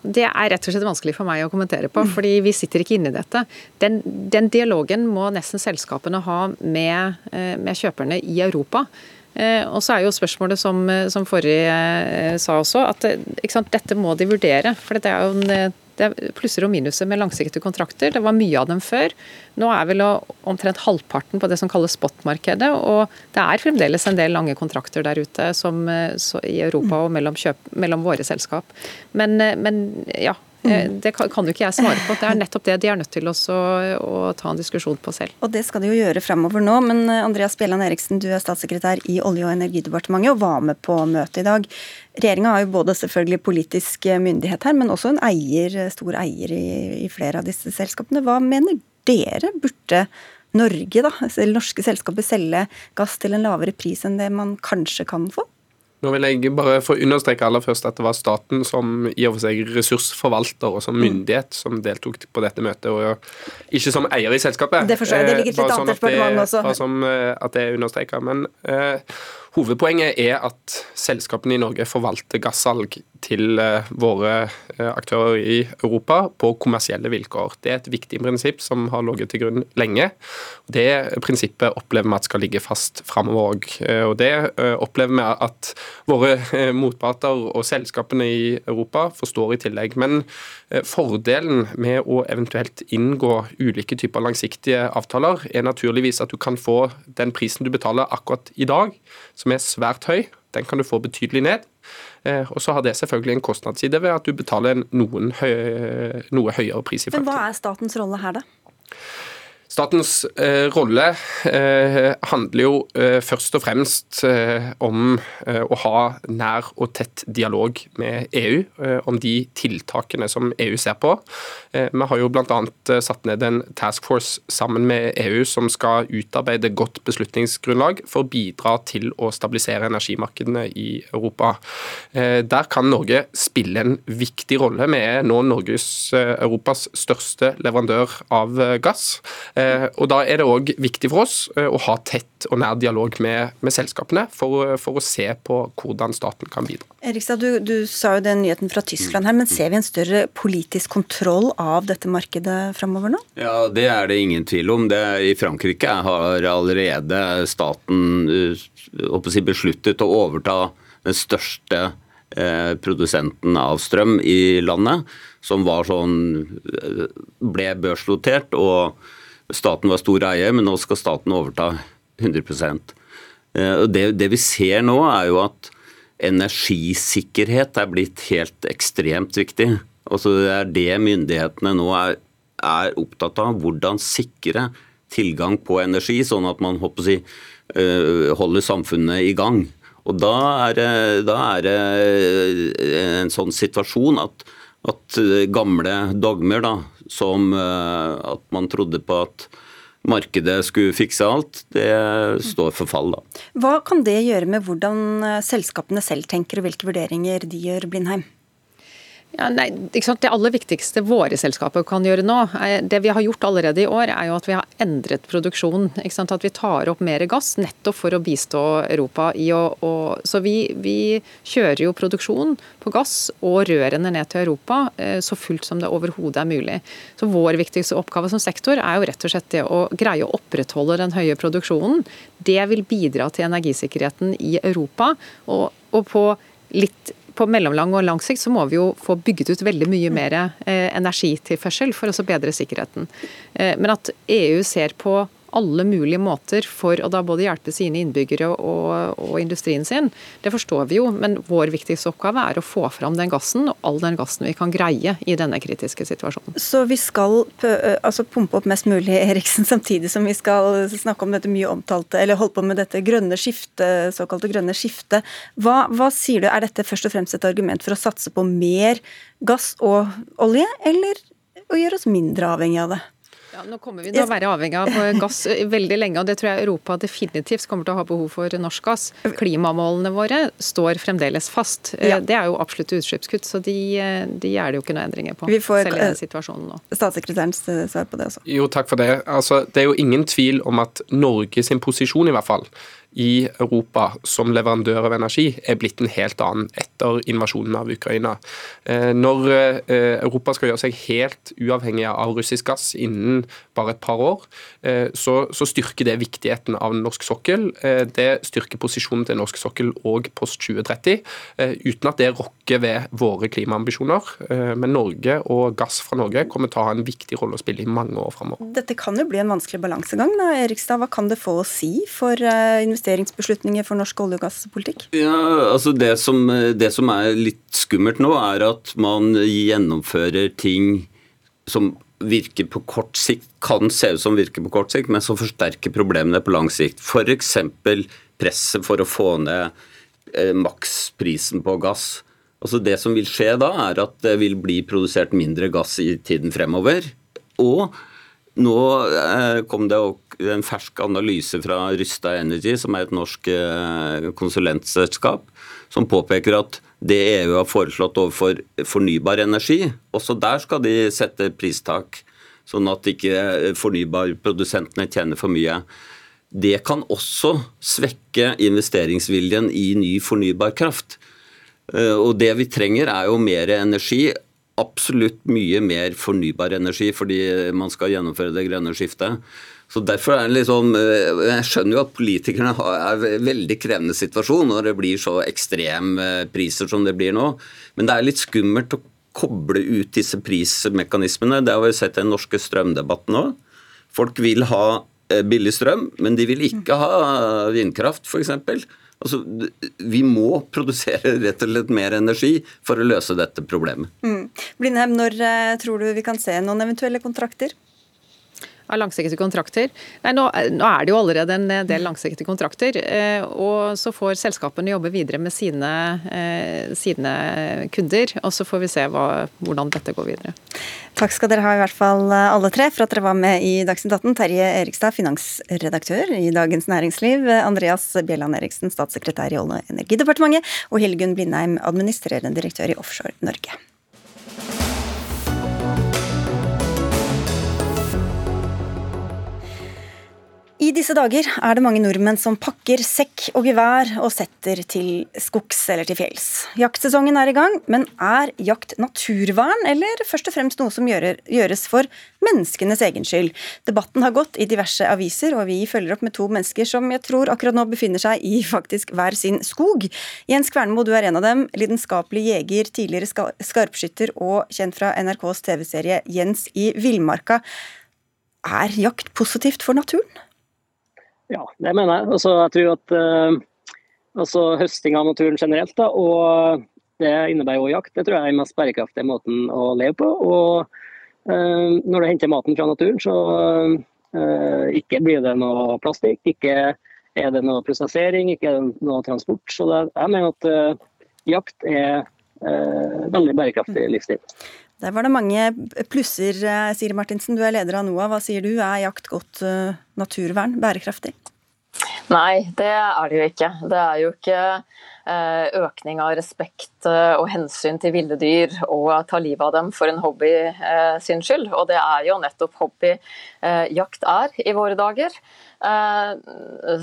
Det er rett og slett vanskelig for meg å kommentere på, fordi vi sitter ikke inne i dette. Den, den dialogen må nesten selskapene ha med, eh, med kjøperne i Europa. Eh, og så er jo spørsmålet som, eh, som forrige eh, sa også, at sant, dette må de vurdere. For det er jo en, det er plusser og minuser med langsiktige kontrakter. Det var mye av dem før. Nå er vel omtrent halvparten på det som kalles spot-markedet. Og det er fremdeles en del lange kontrakter der ute som, i Europa og mellom, kjøp, mellom våre selskap. Men, men ja. Det kan, jo ikke jeg svare på. Det er nettopp det de er nødt til også, å ta en diskusjon på selv. Og det skal de jo gjøre fremover nå. Men eh, Andreas Bjelland Eriksen, du er statssekretær i Olje- og energidepartementet og var med på møtet i dag. Regjeringa har jo både selvfølgelig politisk myndighet her, men også en eier, stor eier i, i flere av disse selskapene. Hva mener dere? Burde Norge, da, norske selskaper, selge gass til en lavere pris enn det man kanskje kan få? Nå vil jeg bare få understreke aller først at det var staten som i og for seg ressursforvalter og som mm. myndighet som deltok på dette møtet, og ikke som eier i selskapet. Det forstår jeg, det ligger et litt eh, annet sånn departement også. Bare som eh, at det er understreka. Men uh, hovedpoenget er at selskapene i Norge forvalter gassalg til eh, våre eh, aktører i Europa på kommersielle vilkår. Det er et viktig prinsipp som har ligget til grunn lenge. Det prinsippet opplever vi at skal ligge fast framover òg. Eh, og det opplever vi at våre motparter og selskapene i Europa forstår i tillegg. Men fordelen med å eventuelt inngå ulike typer langsiktige avtaler, er naturligvis at du kan få den prisen du betaler akkurat i dag, som er svært høy. Den kan du få betydelig ned. Eh, og så har det selvfølgelig en kostnadsside ved at du betaler høy, noe høyere pris i fremtiden. Men hva er statens rolle her, da? Statens eh, rolle eh, handler jo eh, først og fremst eh, om eh, å ha nær og tett dialog med EU eh, om de tiltakene som EU ser på. vi har jo bl.a. satt ned en task force sammen med EU som skal utarbeide godt beslutningsgrunnlag for å bidra til å stabilisere energimarkedene i Europa. der kan Norge spille en viktig rolle. Vi er nå Norges, Europas største leverandør av gass. Eh, og Da er det òg viktig for oss eh, å ha tett og nær dialog med, med selskapene for, for, å se på hvordan staten kan bidra. Erikstad, du, du, sa jo den nyheten fra Tyskland her, men ser vi en større politisk kontroll av dette markedet framover nå? Ja, Det er det ingen tvil om. Det, I Frankrike har allerede staten eh, si, besluttet å overta den største eh, produsenten av strøm i landet, som var sånn ble børsnotert. og Staten var stor eier, men nå skal staten overta 100 eh, det, det vi ser nå, er jo at energisikkerhet er blitt helt ekstremt viktig. Altså det er det myndighetene nå er, er opptatt av. Hvordan sikre tilgang på energi, sånn at man håper å si, eh, holder samfunnet i gang. Og da er da er det en sånn situasjon at, at gamle dogmer, da, som at man trodde på at markedet skulle fikse alt, det står for fall, da. Hva kan det gjøre med hvordan selskapene selv tenker, og hvilke vurderinger de gjør, Blindheim? Ja, nei, det aller viktigste våre selskaper kan gjøre nå, det vi har gjort allerede i år, er jo at vi har endret produksjonen. At vi tar opp mer gass nettopp for å bistå Europa. i å, å Så vi, vi, kjører jo produksjon på gass og rørene ned til Europa eh, så fullt som det overhodet er mulig. Så Vår viktigste oppgave som sektor er jo rett og slett det å greie å opprettholde den høye produksjonen. Det vil bidra til energisikkerheten i Europa. og, og på litt på mellomlang og lang sikt så må vi jo få bygget ut veldig mye mer eh, energitilførsel for å bedre sikkerheten. Eh, men at EU ser på alle mulige måter for å da både hjelpe sine innbyggere og, og, industrien sin. Det forstår vi jo, men vår viktigste oppgave er å få fram den gassen, og all den gassen vi kan greie i denne kritiske situasjonen. Så vi skal altså pumpe opp mest mulig Eriksen, samtidig som vi skal snakke om dette mye omtalte, eller holde på med dette grønne skiftet, såkalte grønne skiftet. Hva, hva sier du, er dette først og fremst et argument for å satse på mer gass og olje, eller å gjøre oss mindre avhengig av det? Ja, nå kommer vi til å være avhengig av gass veldig lenge, og det tror jeg Europa definitivt kommer til å ha behov for norsk gass. Klimamålene våre står fremdeles fast. Ja. Det er jo absolutt utslippskutt, så de, de, er det jo ikke noe endringer på. Vi får selv i den situasjonen nå. Statssekretærens svar på det også. Jo, takk for det. Altså, det er jo ingen tvil om at Norge sin posisjon i hvert fall i Europa som leverandør av energi er blitt en helt annen etter invasjonen av Ukraina. Eh, når eh, Europa skal gjøre seg helt uavhengig av russisk gass innen bare et par år, eh, så, styrker det viktigheten av norsk sokkel. Det styrker posisjonen til norsk sokkel òg post 2030, uten at det rokker ved våre klimaambisjoner. Men Norge og gass fra Norge kommer til å ha en viktig rolle å spille i mange år framover. Dette kan jo bli en vanskelig balansegang. da, Erikstad. Hva kan det få å si for investeringer? Investeringsbeslutninger for norsk olje- og gasspolitikk? Ja, altså det som, det som er litt skummelt nå, er at man gjennomfører ting som virker på kort sikt, kan se ut som virker på kort sikt, men som forsterker problemene på lang sikt. F.eks. presset for å få ned eh, maksprisen på gass. Altså Det som vil skje da, er at det vil bli produsert mindre gass i tiden fremover. Og nå eh, kom det en fersk analyse fra Rysta Energy, som er et norsk eh, konsulentselskap, som påpeker at det EU har foreslått overfor fornybar energi, også der skal de sette pristak, sånn at ikke fornybarprodusentene tjener for mye. Det kan også svekke investeringsviljen i ny fornybar kraft. Eh, og det vi trenger, er jo mer energi absolutt mye mer fornybar energi fordi man skal gjennomføre det grønne skiftet. Så derfor er det liksom, Jeg skjønner jo at politikerne er i en veldig krevende situasjon når det blir så ekstreme priser som det blir nå. Men det er litt skummelt å koble ut disse prismekanismene. Det har vi sett i den norske strømdebatten òg. Folk vil ha eh, billig strøm, men de vil ikke ha vindkraft, f.eks. Altså, vi må produsere rett og slett mer energi for å løse dette problemet. Mm. Blindheim, når eh, tror du vi kan se noen eventuelle kontrakter? Av langsiktige kontrakter. Nei, nå, nå, er det jo allerede en del langsiktige kontrakter. Eh, og Så får selskapene jobbe videre med sine, eh, sine kunder. og Så får vi se hva, hvordan dette går videre. Takk skal dere ha i hvert fall alle tre for at dere var med i Dagsnytt 18. Terje Erikstad, finansredaktør i Dagens Næringsliv. Andreas Bjelland Eriksen, statssekretær i Olje- og energidepartementet. Og Hildegunn Blindheim, administrerende direktør i Offshore Norge. I disse dager er det mange nordmenn som pakker sekk og gevær og setter til skogs eller til fjells. Jaktsesongen er i gang, men er jakt naturvern, eller først og fremst noe som gjøres for menneskenes egen skyld? Debatten har gått i diverse aviser, og vi følger opp med to mennesker som jeg tror akkurat nå befinner seg i faktisk hver sin skog. Jens Kvernmo, du er en av dem. Lidenskapelig jeger, tidligere skarpskytter og kjent fra NRKs TV-serie Jens i villmarka. Er jakt positivt for naturen? Ja, det mener jeg. Altså, jeg tror at uh, altså, høsting av naturen generelt, da, og det innebærer også jakt, det tror jeg er den mest bærekraftige måten å leve på. Og uh, når du henter maten fra naturen, så uh, ikke blir det noe plastikk, ikke er det noe prosessering, ikke er det noe transport. Så det, jeg mener at uh, jakt er uh, veldig bærekraftig livsstil. Der var det mange plusser, Siri Martinsen. Du er leder av NOAH. Hva sier du? Er jakt godt uh, naturvern, bærekraftig? Nei, det er det jo ikke. Det er jo ikke økning av respekt og hensyn til ville dyr og ta livet av dem for en hobby sin skyld. Og det er jo nettopp hobby jakt er i våre dager. Eh,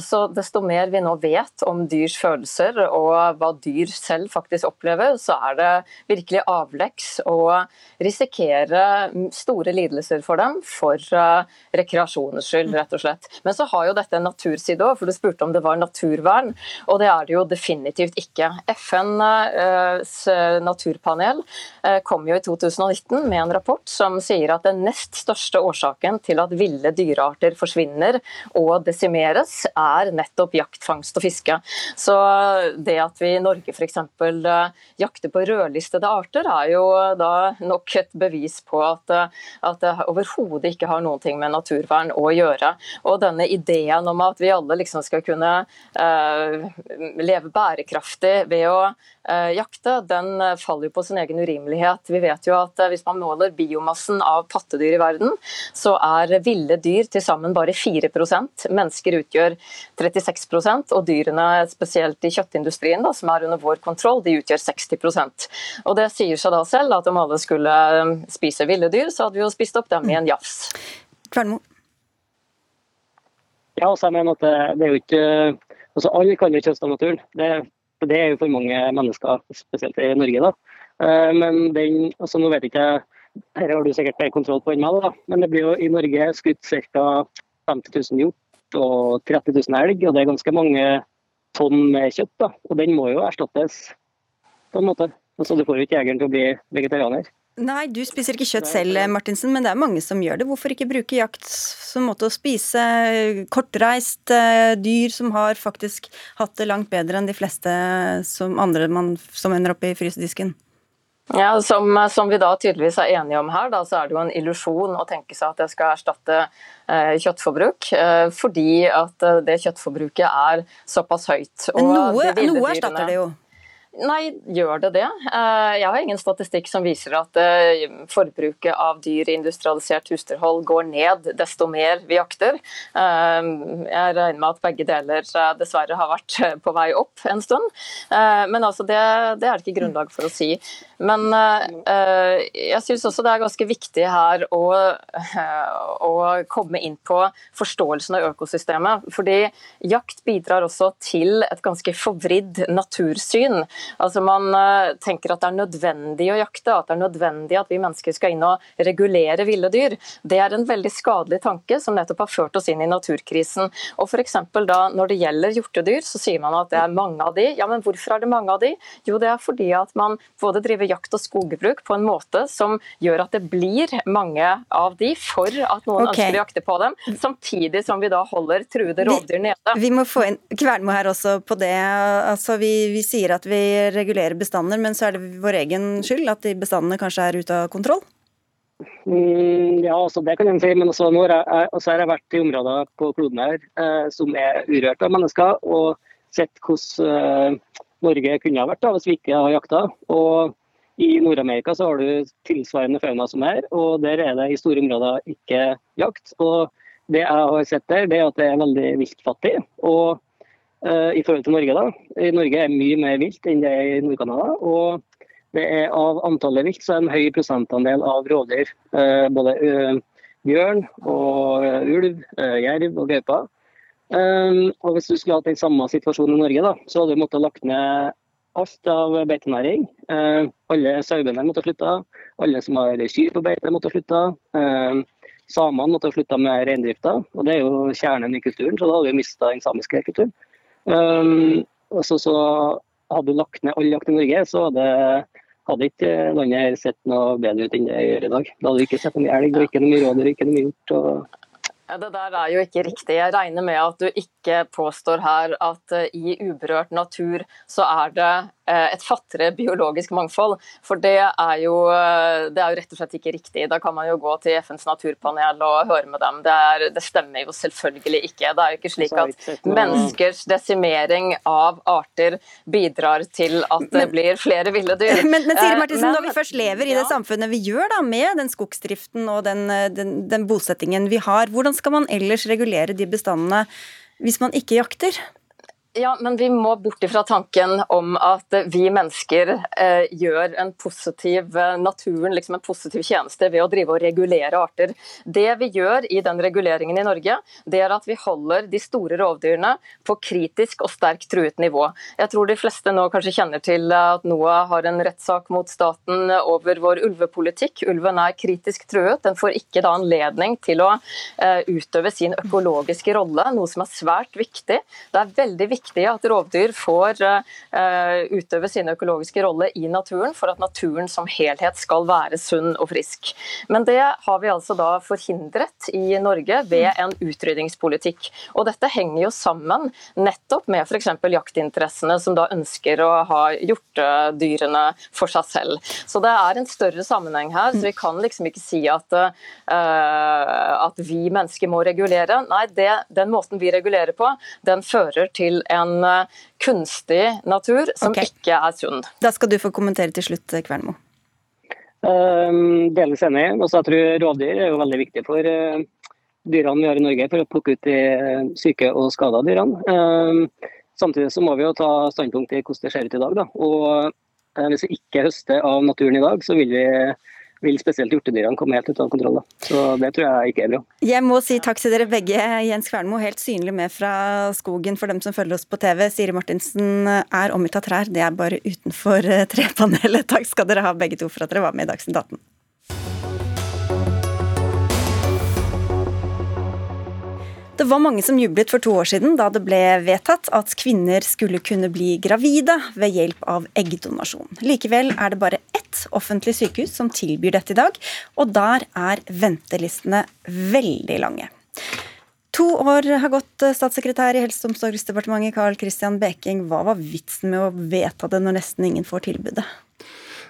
så desto mer vi nå vet om dyrs følelser og hva dyr selv faktisk opplever, så er det virkelig avleggs å risikere store lidelser for dem for eh, rekreasjonens skyld, rett og slett. Men så har jo dette en naturside òg, for du spurte om det var naturvern, og det er det jo definitivt ikke. FN eh, naturpanel kom jo i 2019 med en rapport som sier at den nest største årsaken til at ville dyrearter forsvinner og desimeres, er nettopp jakt, fangst og fiske. Så det at vi i Norge f.eks. Eh, jakter på rødlistede arter, er jo da nok et bevis på at, eh, at det overhodet ikke har noen ting med naturvern å gjøre. Og denne ideen om at vi alle liksom skal kunne uh, leve bærekraftig ved å uh, jakte, den faller jo på sin egen urimelighet. Vi vet jo at uh, hvis man måler biomassen av pattedyr i verden, så er ville dyr til sammen bare 4 Mennesker utgjør 36% og dyrene, spesielt i kjøttindustrien, da, som er under vår kontroll, de utgjør 60% Og Det sier seg da selv at om alle skulle um, spise ville dyr, så hadde vi jo spist opp dem i en jafs. Ja, også jeg mener at det, det er jo ikke altså Alle kan jo ikke av naturen. Det, det, er jo for mange mennesker, spesielt i Norge. da. Eh, men den, altså nå vet jeg ikke her har du sikkert mer kontroll på enn meg, da. men det blir jo i Norge skutt ca. 50 000 hjort og 30 000 elg, og det er ganske mange tonn med kjøtt. da, Og den må jo erstattes på en måte. Altså, Du får jo ikke jegeren til å bli vegetarianer. Nei, du spiser ikke kjøtt selv, Martinsen, men det er mange som gjør det. Hvorfor ikke bruke jakt som måte å spise kortreist eh, dyr som har faktisk hatt det langt bedre enn de fleste som andre man, som ender opp i frysedisken? Ja, som, som, vi da tydeligvis er enige om her, da, så er det jo en illusjon å tenke seg at det skal erstatte eh, kjøttforbruk. Eh, fordi at eh, det kjøttforbruket er såpass høyt. Men noe, noe erstatter det jo? Nei, gjør det det? Eh, jeg har ingen statistikk som viser at eh, forbruket av dyr i industrialisert husdyrhold går ned desto mer vi jakter. Eh, jeg regner med at begge deler dessverre har vært på vei opp en stund. Men altså det, det er det ikke grunnlag for å si. Men jeg syns også det er ganske viktig her å, å komme inn på forståelsen av økosystemet. Fordi jakt bidrar også til et ganske forvridd natursyn. Altså Man eh, tenker at det er nødvendig å jakte, at det er nødvendig at vi mennesker skal inn og regulere ville dyr. Det er en veldig skadelig tanke som nettopp har ført oss inn i naturkrisen. Og for da Når det gjelder hjortedyr, så sier man at det er mange av de. Ja, men hvorfor er det mange av de? Jo, det er fordi at man både driver jakt og skogbruk på en måte som gjør at det blir mange av de for at noen okay. ønsker å jakte på dem, samtidig som vi da holder truede rovdyr nede. Vi, vi må få inn Kvernmo her også på det. Altså, vi, vi sier at vi regulere bestander, men så er det vår egen skyld at de bestandene kanskje er ute av kontroll? Mm, ja, altså det kan jeg si. Men også, nå har jeg, også har jeg vært i områder på kloden her eh, som er urørt av mennesker, og sett hvordan eh, Norge kunne ha vært da, hvis vi ikke har jakta. Og I Nord-Amerika så har du tilsvarende fauna som her, og der er det i store områder ikke jakt. Og Det jeg har sett der, det er at det er veldig viltfattig. og i forhold til Norge. da. I Norge er mye mer vilt enn det er i Nord-Canada. og det er Av antallet vilt så er det en høy prosentandel av rovdyr. Eh, både eh, bjørn og ulv, jerv og gaupe. Og Hvis du skulle hatt den samme situasjonen i Norge, da, så hadde du måttet lagt ned alt av beitenæring. Alle sauene måtte slutte. Alle som har kyr på beite, måtte slutte. Samene måtte slutte med reindrifta. Og det er jo kjernen i kulturen, så da hadde vi mista den samiske kulturen. Um, og så, hadde du lagt ned all jakt i Norge, så hadde, hadde ikke landet her sett noe bedre ut enn det gjør i dag. Da hadde du ikke sett noe elg, og ikke noe rådyr, ikke noe hjort. og ja, Det der er jo ikke riktig. Jeg regner med at du ikke påstår her at uh, i uberørt natur så er det et fattigere biologisk mangfold. For det er, jo, det er jo rett og slett ikke riktig. Da kan man jo gå til FNs naturpanel og høre med dem. Det, er, det stemmer jo selvfølgelig ikke. Det er jo ikke slik at menneskers desimering av arter bidrar til at det blir flere ville dyr. Men, men Siri Martinsen, når vi først lever i det samfunnet vi gjør da, med den skogsdriften og den, den, den bosettingen vi har, hvordan skal man ellers regulere de bestandene hvis man ikke jakter? Ja, men vi må bort ifra tanken om at vi mennesker eh, gjør en positiv eh, naturen liksom en positiv tjeneste ved å drive og regulere arter. Det vi gjør i den reguleringen i Norge, det er at vi holder de store rovdyrene på kritisk og sterkt truet nivå. Jeg tror de fleste nå kanskje kjenner til at NOAH har en rettssak mot staten over vår ulvepolitikk. Ulven er kritisk truet. Den får ikke da anledning til å eh, utøve sin økologiske rolle, noe som er svært viktig. Det er veldig viktig viktig at rovdyr får uh, utøve sin økologiske rolle i naturen, for at naturen som helhet skal være sunn og frisk. Men det har vi altså da forhindret i Norge ved en utrydningspolitikk. Og dette henger jo sammen nettopp med f.eks. jaktinteressene, som da ønsker å ha hjortedyrene for seg selv. Så det er en større sammenheng her, så vi kan liksom ikke si at, uh, at vi mennesker må regulere. Nei, det, den måten vi regulerer på, den fører til en eh, kunstig natur som okay. ikke er sunn. Da skal du få kommentere til slutt, eh, Kvernmo. Um, delvis enig. Også jeg tror Rovdyr er jo veldig viktig for uh, dyrene vi har i Norge, for å plukke ut de syke og skada dyrene. Um, samtidig så må vi jo ta standpunkt i hvordan det ser ut i dag. Da. Og uh, Hvis vi ikke høster av naturen i dag, så vil vi vil spesielt hjortedyrene komme helt ut av kontroll. Da. Så det tror jeg ikke er bra. Jeg må si takk til dere begge. Jens Kvernmo, helt synlig med fra skogen for dem som følger oss på TV. Siri Martinsen er omgitt av trær, det er bare utenfor eh, trepanelet. Takk skal dere ha begge to for at dere var med i Dagsnytt 18. Det var mange som jublet for to år siden da det ble vedtatt at kvinner skulle kunne bli gravide ved hjelp av eggdonasjon. Likevel er det bare ett offentlig sykehus som tilbyr dette i dag, og der er ventelistene veldig lange. To år har gått, statssekretær i Helse- og omsorgsdepartementet Carl Christian Beking. Hva var vitsen med å vedta det når nesten ingen får tilbudet?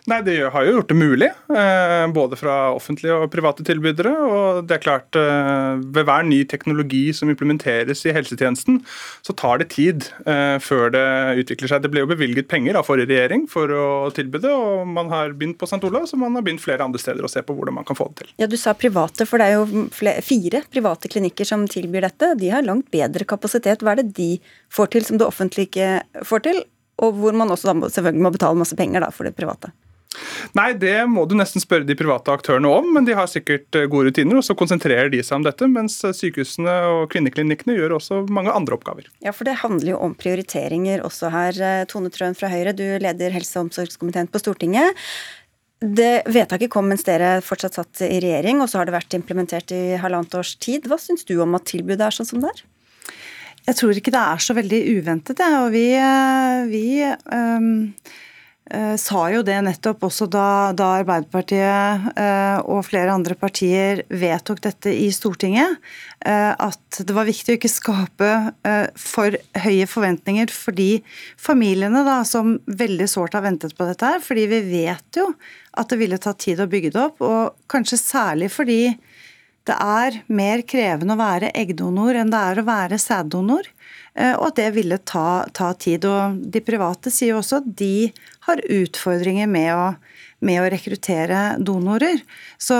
Nei, Det har jo gjort det mulig, eh, både fra offentlige og private tilbydere. og det er klart, eh, Ved hver ny teknologi som implementeres i helsetjenesten, så tar det tid eh, før det utvikler seg. Det ble jo bevilget penger av forrige regjering for å tilby det, og man har begynt på St. Olavs så man har begynt flere andre steder å se på hvordan man kan få det til. Ja, Du sa private, for det er jo fire private klinikker som tilbyr dette. De har langt bedre kapasitet. Hva er det de får til som det offentlige ikke får til? Og hvor man også selvfølgelig må betale masse penger da, for det private. Nei, det må du nesten spørre de private aktørene om, men de har sikkert eh, gode rutiner, og så konsentrerer de seg om dette. Mens eh, sykehusene og kvinneklinikkene gjør også mange andre oppgaver. Ja, for det handler jo om prioriteringer også her. Eh, Tone Trøen fra Høyre, du leder helse- og omsorgskomiteen på Stortinget. Det Vedtaket kom mens dere fortsatt satt i regjering, og så har det vært implementert i halvannet års tid. Hva syns du om at tilbudet er sånn som det er? Jeg tror ikke det er så veldig uventet, jeg. Og vi, vi um sa jo det nettopp også da, da Arbeiderpartiet eh, og flere andre partier vedtok dette i Stortinget, eh, at det var viktig å ikke skape for høye forventninger for de familiene da, som veldig sårt har ventet på dette her. Fordi vi vet jo at det ville ta tid å bygge det opp, og kanskje særlig fordi det er mer krevende å være eggdonor enn det er å være sæddonor. Og at det ville ta, ta tid. Og de private sier jo også at de har utfordringer med å, med å rekruttere donorer. Så,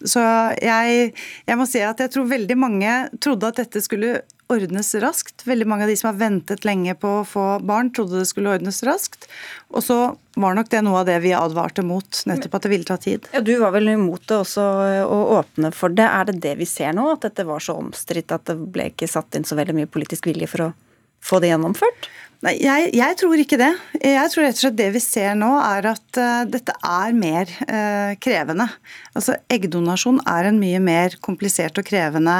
så jeg, jeg, må si at jeg tror veldig mange trodde at dette skulle ordnes raskt. Veldig mange av de som har ventet lenge på å få barn, trodde det skulle ordnes raskt. Og så var nok det noe av det vi advarte mot, nettopp at det ville ta tid. Ja, Du var vel imot det også, å åpne for det. Er det det vi ser nå, at dette var så omstridt at det ble ikke satt inn så veldig mye politisk vilje for å få det gjennomført? Nei, jeg, jeg, tror ikke det. Jeg tror rett og slett det vi ser nå, er at uh, dette er mer uh, krevende. Altså, Eggdonasjon er en mye mer komplisert og krevende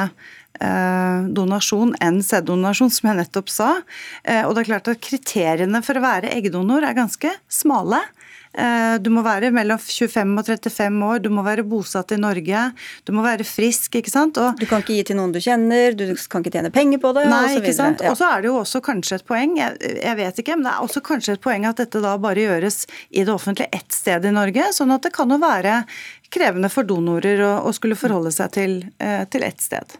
donasjon enn sæddonasjon, som jeg nettopp sa. Og det er klart at Kriteriene for å være eggdonor er ganske smale. Eh, du må være mellom 25 og 35 år, du må være bosatt i Norge, du må være frisk. ikke sant? Og, du kan ikke gi til noen du kjenner, du kan ikke tjene penger på det. Nei, og ikke sant. Og så er det jo også kanskje et poeng, jeg, jeg, vet ikke, men det er også kanskje et poeng at dette da bare gjøres i det offentlige ett sted i Norge. Sånn at det kan jo være krevende for donorer å, å skulle forholde seg til, eh, til ett sted.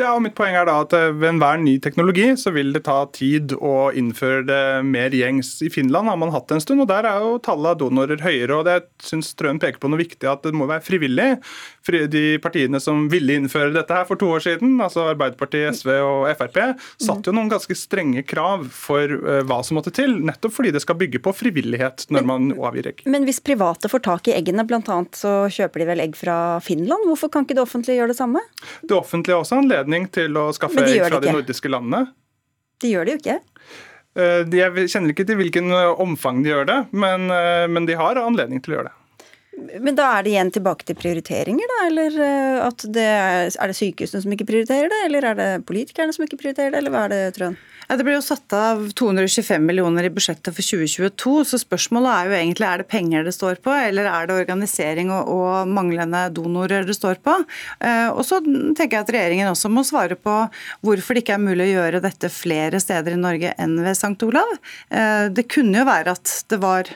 Ja, og mitt poeng er da at eh, Ved enhver ny teknologi så vil det ta tid å innføre det mer gjengs. I Finland har man hatt det en stund, og der er jo tallet av donorer høyere. og det syns Trøen peker på noe viktig, at det må være frivillig. De partiene som ville innføre dette her for to år siden, altså Arbeiderpartiet, SV og Frp, satte jo noen ganske strenge krav for eh, hva som måtte til, nettopp fordi det skal bygge på frivillighet når man avgir egg. Men hvis private får tak i eggene, bl.a. så kjøper de vel egg fra Finland, hvorfor kan ikke det offentlige gjøre det samme? Det offentlige også anledning til å skaffe egg fra de nordiske landene. De gjør det jo ikke. Eh, jeg kjenner ikke til hvilken omfang de gjør det, men, eh, men de har anledning til å gjøre det. Men da er det igjen tilbake til prioriteringer, da? Eller eh, det er, er, det sykehusene som ikke prioriterer det, eller er det politikerne som ikke prioriterer det, eller hva er det, Trøen? Det ble jo satt av 225 millioner i budsjettet for 2022, så spørsmålet er jo egentlig er det penger det står på, eller er det organisering og, og manglende donorer det står på? Eh, og så tenker jeg at regjeringen også må svare på hvorfor det ikke er mulig å gjøre dette flere steder i Norge enn ved St. Olav. Eh, det kunne jo være at det var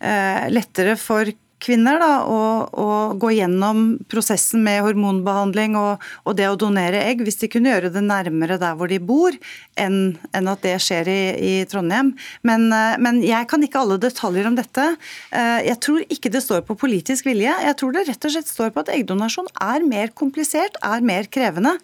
eh, lettere for kvinner da, å, å, gå gjennom prosessen med hormonbehandling og, og, det å donere egg, hvis de kunne gjøre det nærmere der hvor de bor, enn, enn at det skjer i, i Trondheim. Men, eh, men, jeg kan ikke alle detaljer om dette. Eh, jeg tror ikke det står på politisk vilje. Jeg tror det rett og slett står på at eggdonasjon er mer komplisert, er mer krevende.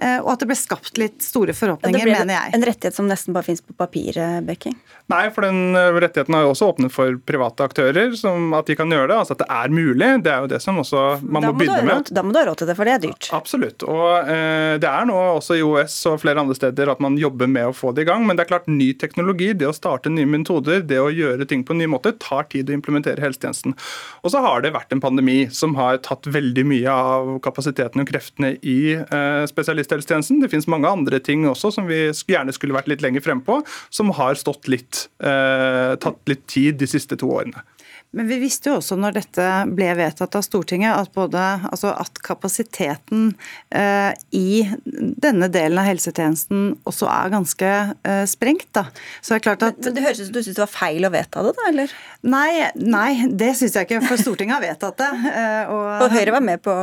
Eh, og at det ble skapt litt store forhåpninger, ja, mener jeg. En rettighet som nesten bare finnes på papiret, Bekking? Nei, for den rettigheten har jo også åpnet for private aktører, som at de kan gjøre det altså at det er mulig. Det er jo det som også man må, må begynne med. Da må du ha råd til det, for det er dyrt. Absolutt. Og eh, det er nå også i OS og flere andre steder at man jobber med å få det i gang. Men det er klart, ny teknologi, det å starte nye metoder, det å gjøre ting på en ny måte, tar tid å implementere helsetjenesten. Og så har det vært en pandemi som har tatt veldig mye av kapasiteten og kreftene i eh, spesialisthelsetjenesten. Det finnes mange andre ting også som vi gjerne skulle vært litt lenger frempå, som har stått litt, eh, tatt litt tid de siste to årene. Men vi visste jo også når dette ble vedtatt av Stortinget, at, både, altså at kapasiteten eh, i denne delen av helsetjenesten også er ganske eh, sprengt. Da. Så det er klart at... Men, men Det høres ut som du syns det var feil å vedta det, da? eller? Nei, nei det syns jeg ikke, for Stortinget har vedtatt det. Eh, og, og Høyre var med på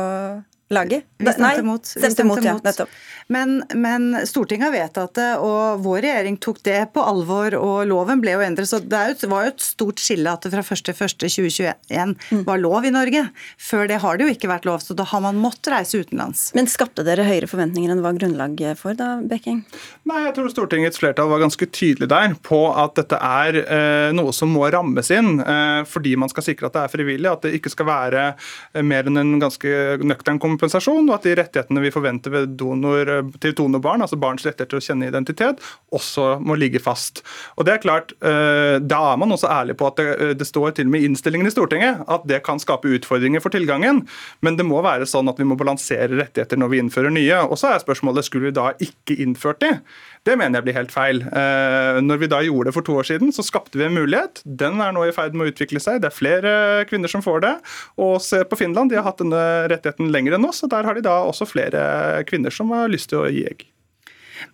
laget? Vi stemte mot. Stemte mot, ja, nettopp. Men, men, Stortinget har vedtatt det, og vår regjering tok det på alvor, og loven ble jo endret. Så det var jo et stort skille at det fra 1.1.2021 mm. var lov i Norge. Før det har det jo ikke vært lov, så da har man måttet reise utenlands. Men skapte dere høyere forventninger enn det var grunnlag for da, Bekking? Nei, jeg tror Stortingets flertall var ganske tydelig der på at dette er eh, noe som må rammes inn, eh, fordi man skal sikre at det er frivillig, at det ikke skal være eh, mer enn en ganske nøktern kompensasjon, og at de rettighetene vi forventer ved donor til donorbarn, altså barns rettigheter til å kjenne identitet, også må ligge fast. Og det er klart, eh, Da er man også ærlig på at det, eh, det står til og med i innstillingen i Stortinget at det kan skape utfordringer for tilgangen, men det må være sånn at vi må balansere rettigheter når vi innfører nye. Og så er spørsmålet skulle vi da ikke innført de? Det mener jeg blir helt feil. Eh, når vi da gjorde det for to år siden, så skapte vi en mulighet. Den er nå i ferd med å utvikle seg. Det er flere kvinner som får det. Og se på Finland, de har hatt denne rettigheten lenger enn oss, og der har de da også flere kvinner som har lyst til å gi egg.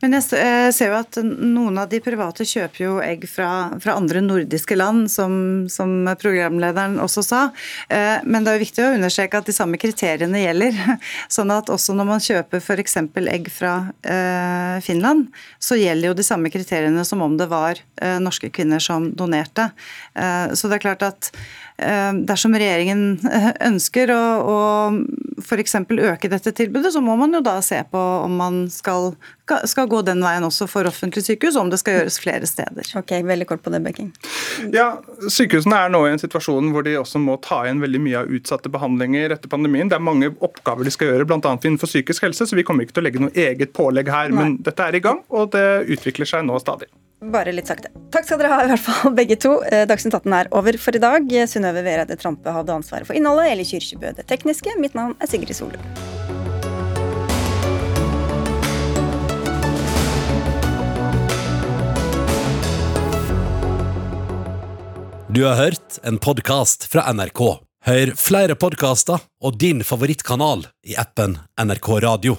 Men jeg eh, ser jo at noen av de private kjøper jo egg fra, fra andre nordiske land, som, som, programlederen også sa. Eh, men det er jo viktig å understreke at de samme kriteriene gjelder. Sånn at også når man kjøper f.eks. egg fra eh, Finland, så gjelder jo de samme kriteriene som om det var norske kvinner som donerte. Så det er klart at dersom regjeringen ønsker å, å f.eks. øke dette tilbudet, så må man jo da se på om man skal skal gå den veien også for offentlige sykehus, og om det skal gjøres flere steder. Ok, Veldig kort på det, Bekking. Ja, Sykehusene er nå i en situasjon hvor de også må ta inn veldig mye av utsatte behandlinger etter pandemien. Det er mange oppgaver de skal gjøre, bl.a. innenfor psykisk helse, så vi kommer ikke til å legge noe eget pålegg her. Nei. Men dette er i gang, og det utvikler seg nå stadig. Bare litt sakte. Takk skal dere ha, i hvert fall begge to. Eh, Dagsnytt 18 er over for i dag. Eh, Synnøve Vereide Trampe hadde ansvaret for innholdet, eller Kyrkjebø det tekniske. Mitt navn er Sigrid Solund. Du har hørt en podkast fra NRK. Hør flere podkaster og din favorittkanal i appen NRK Radio.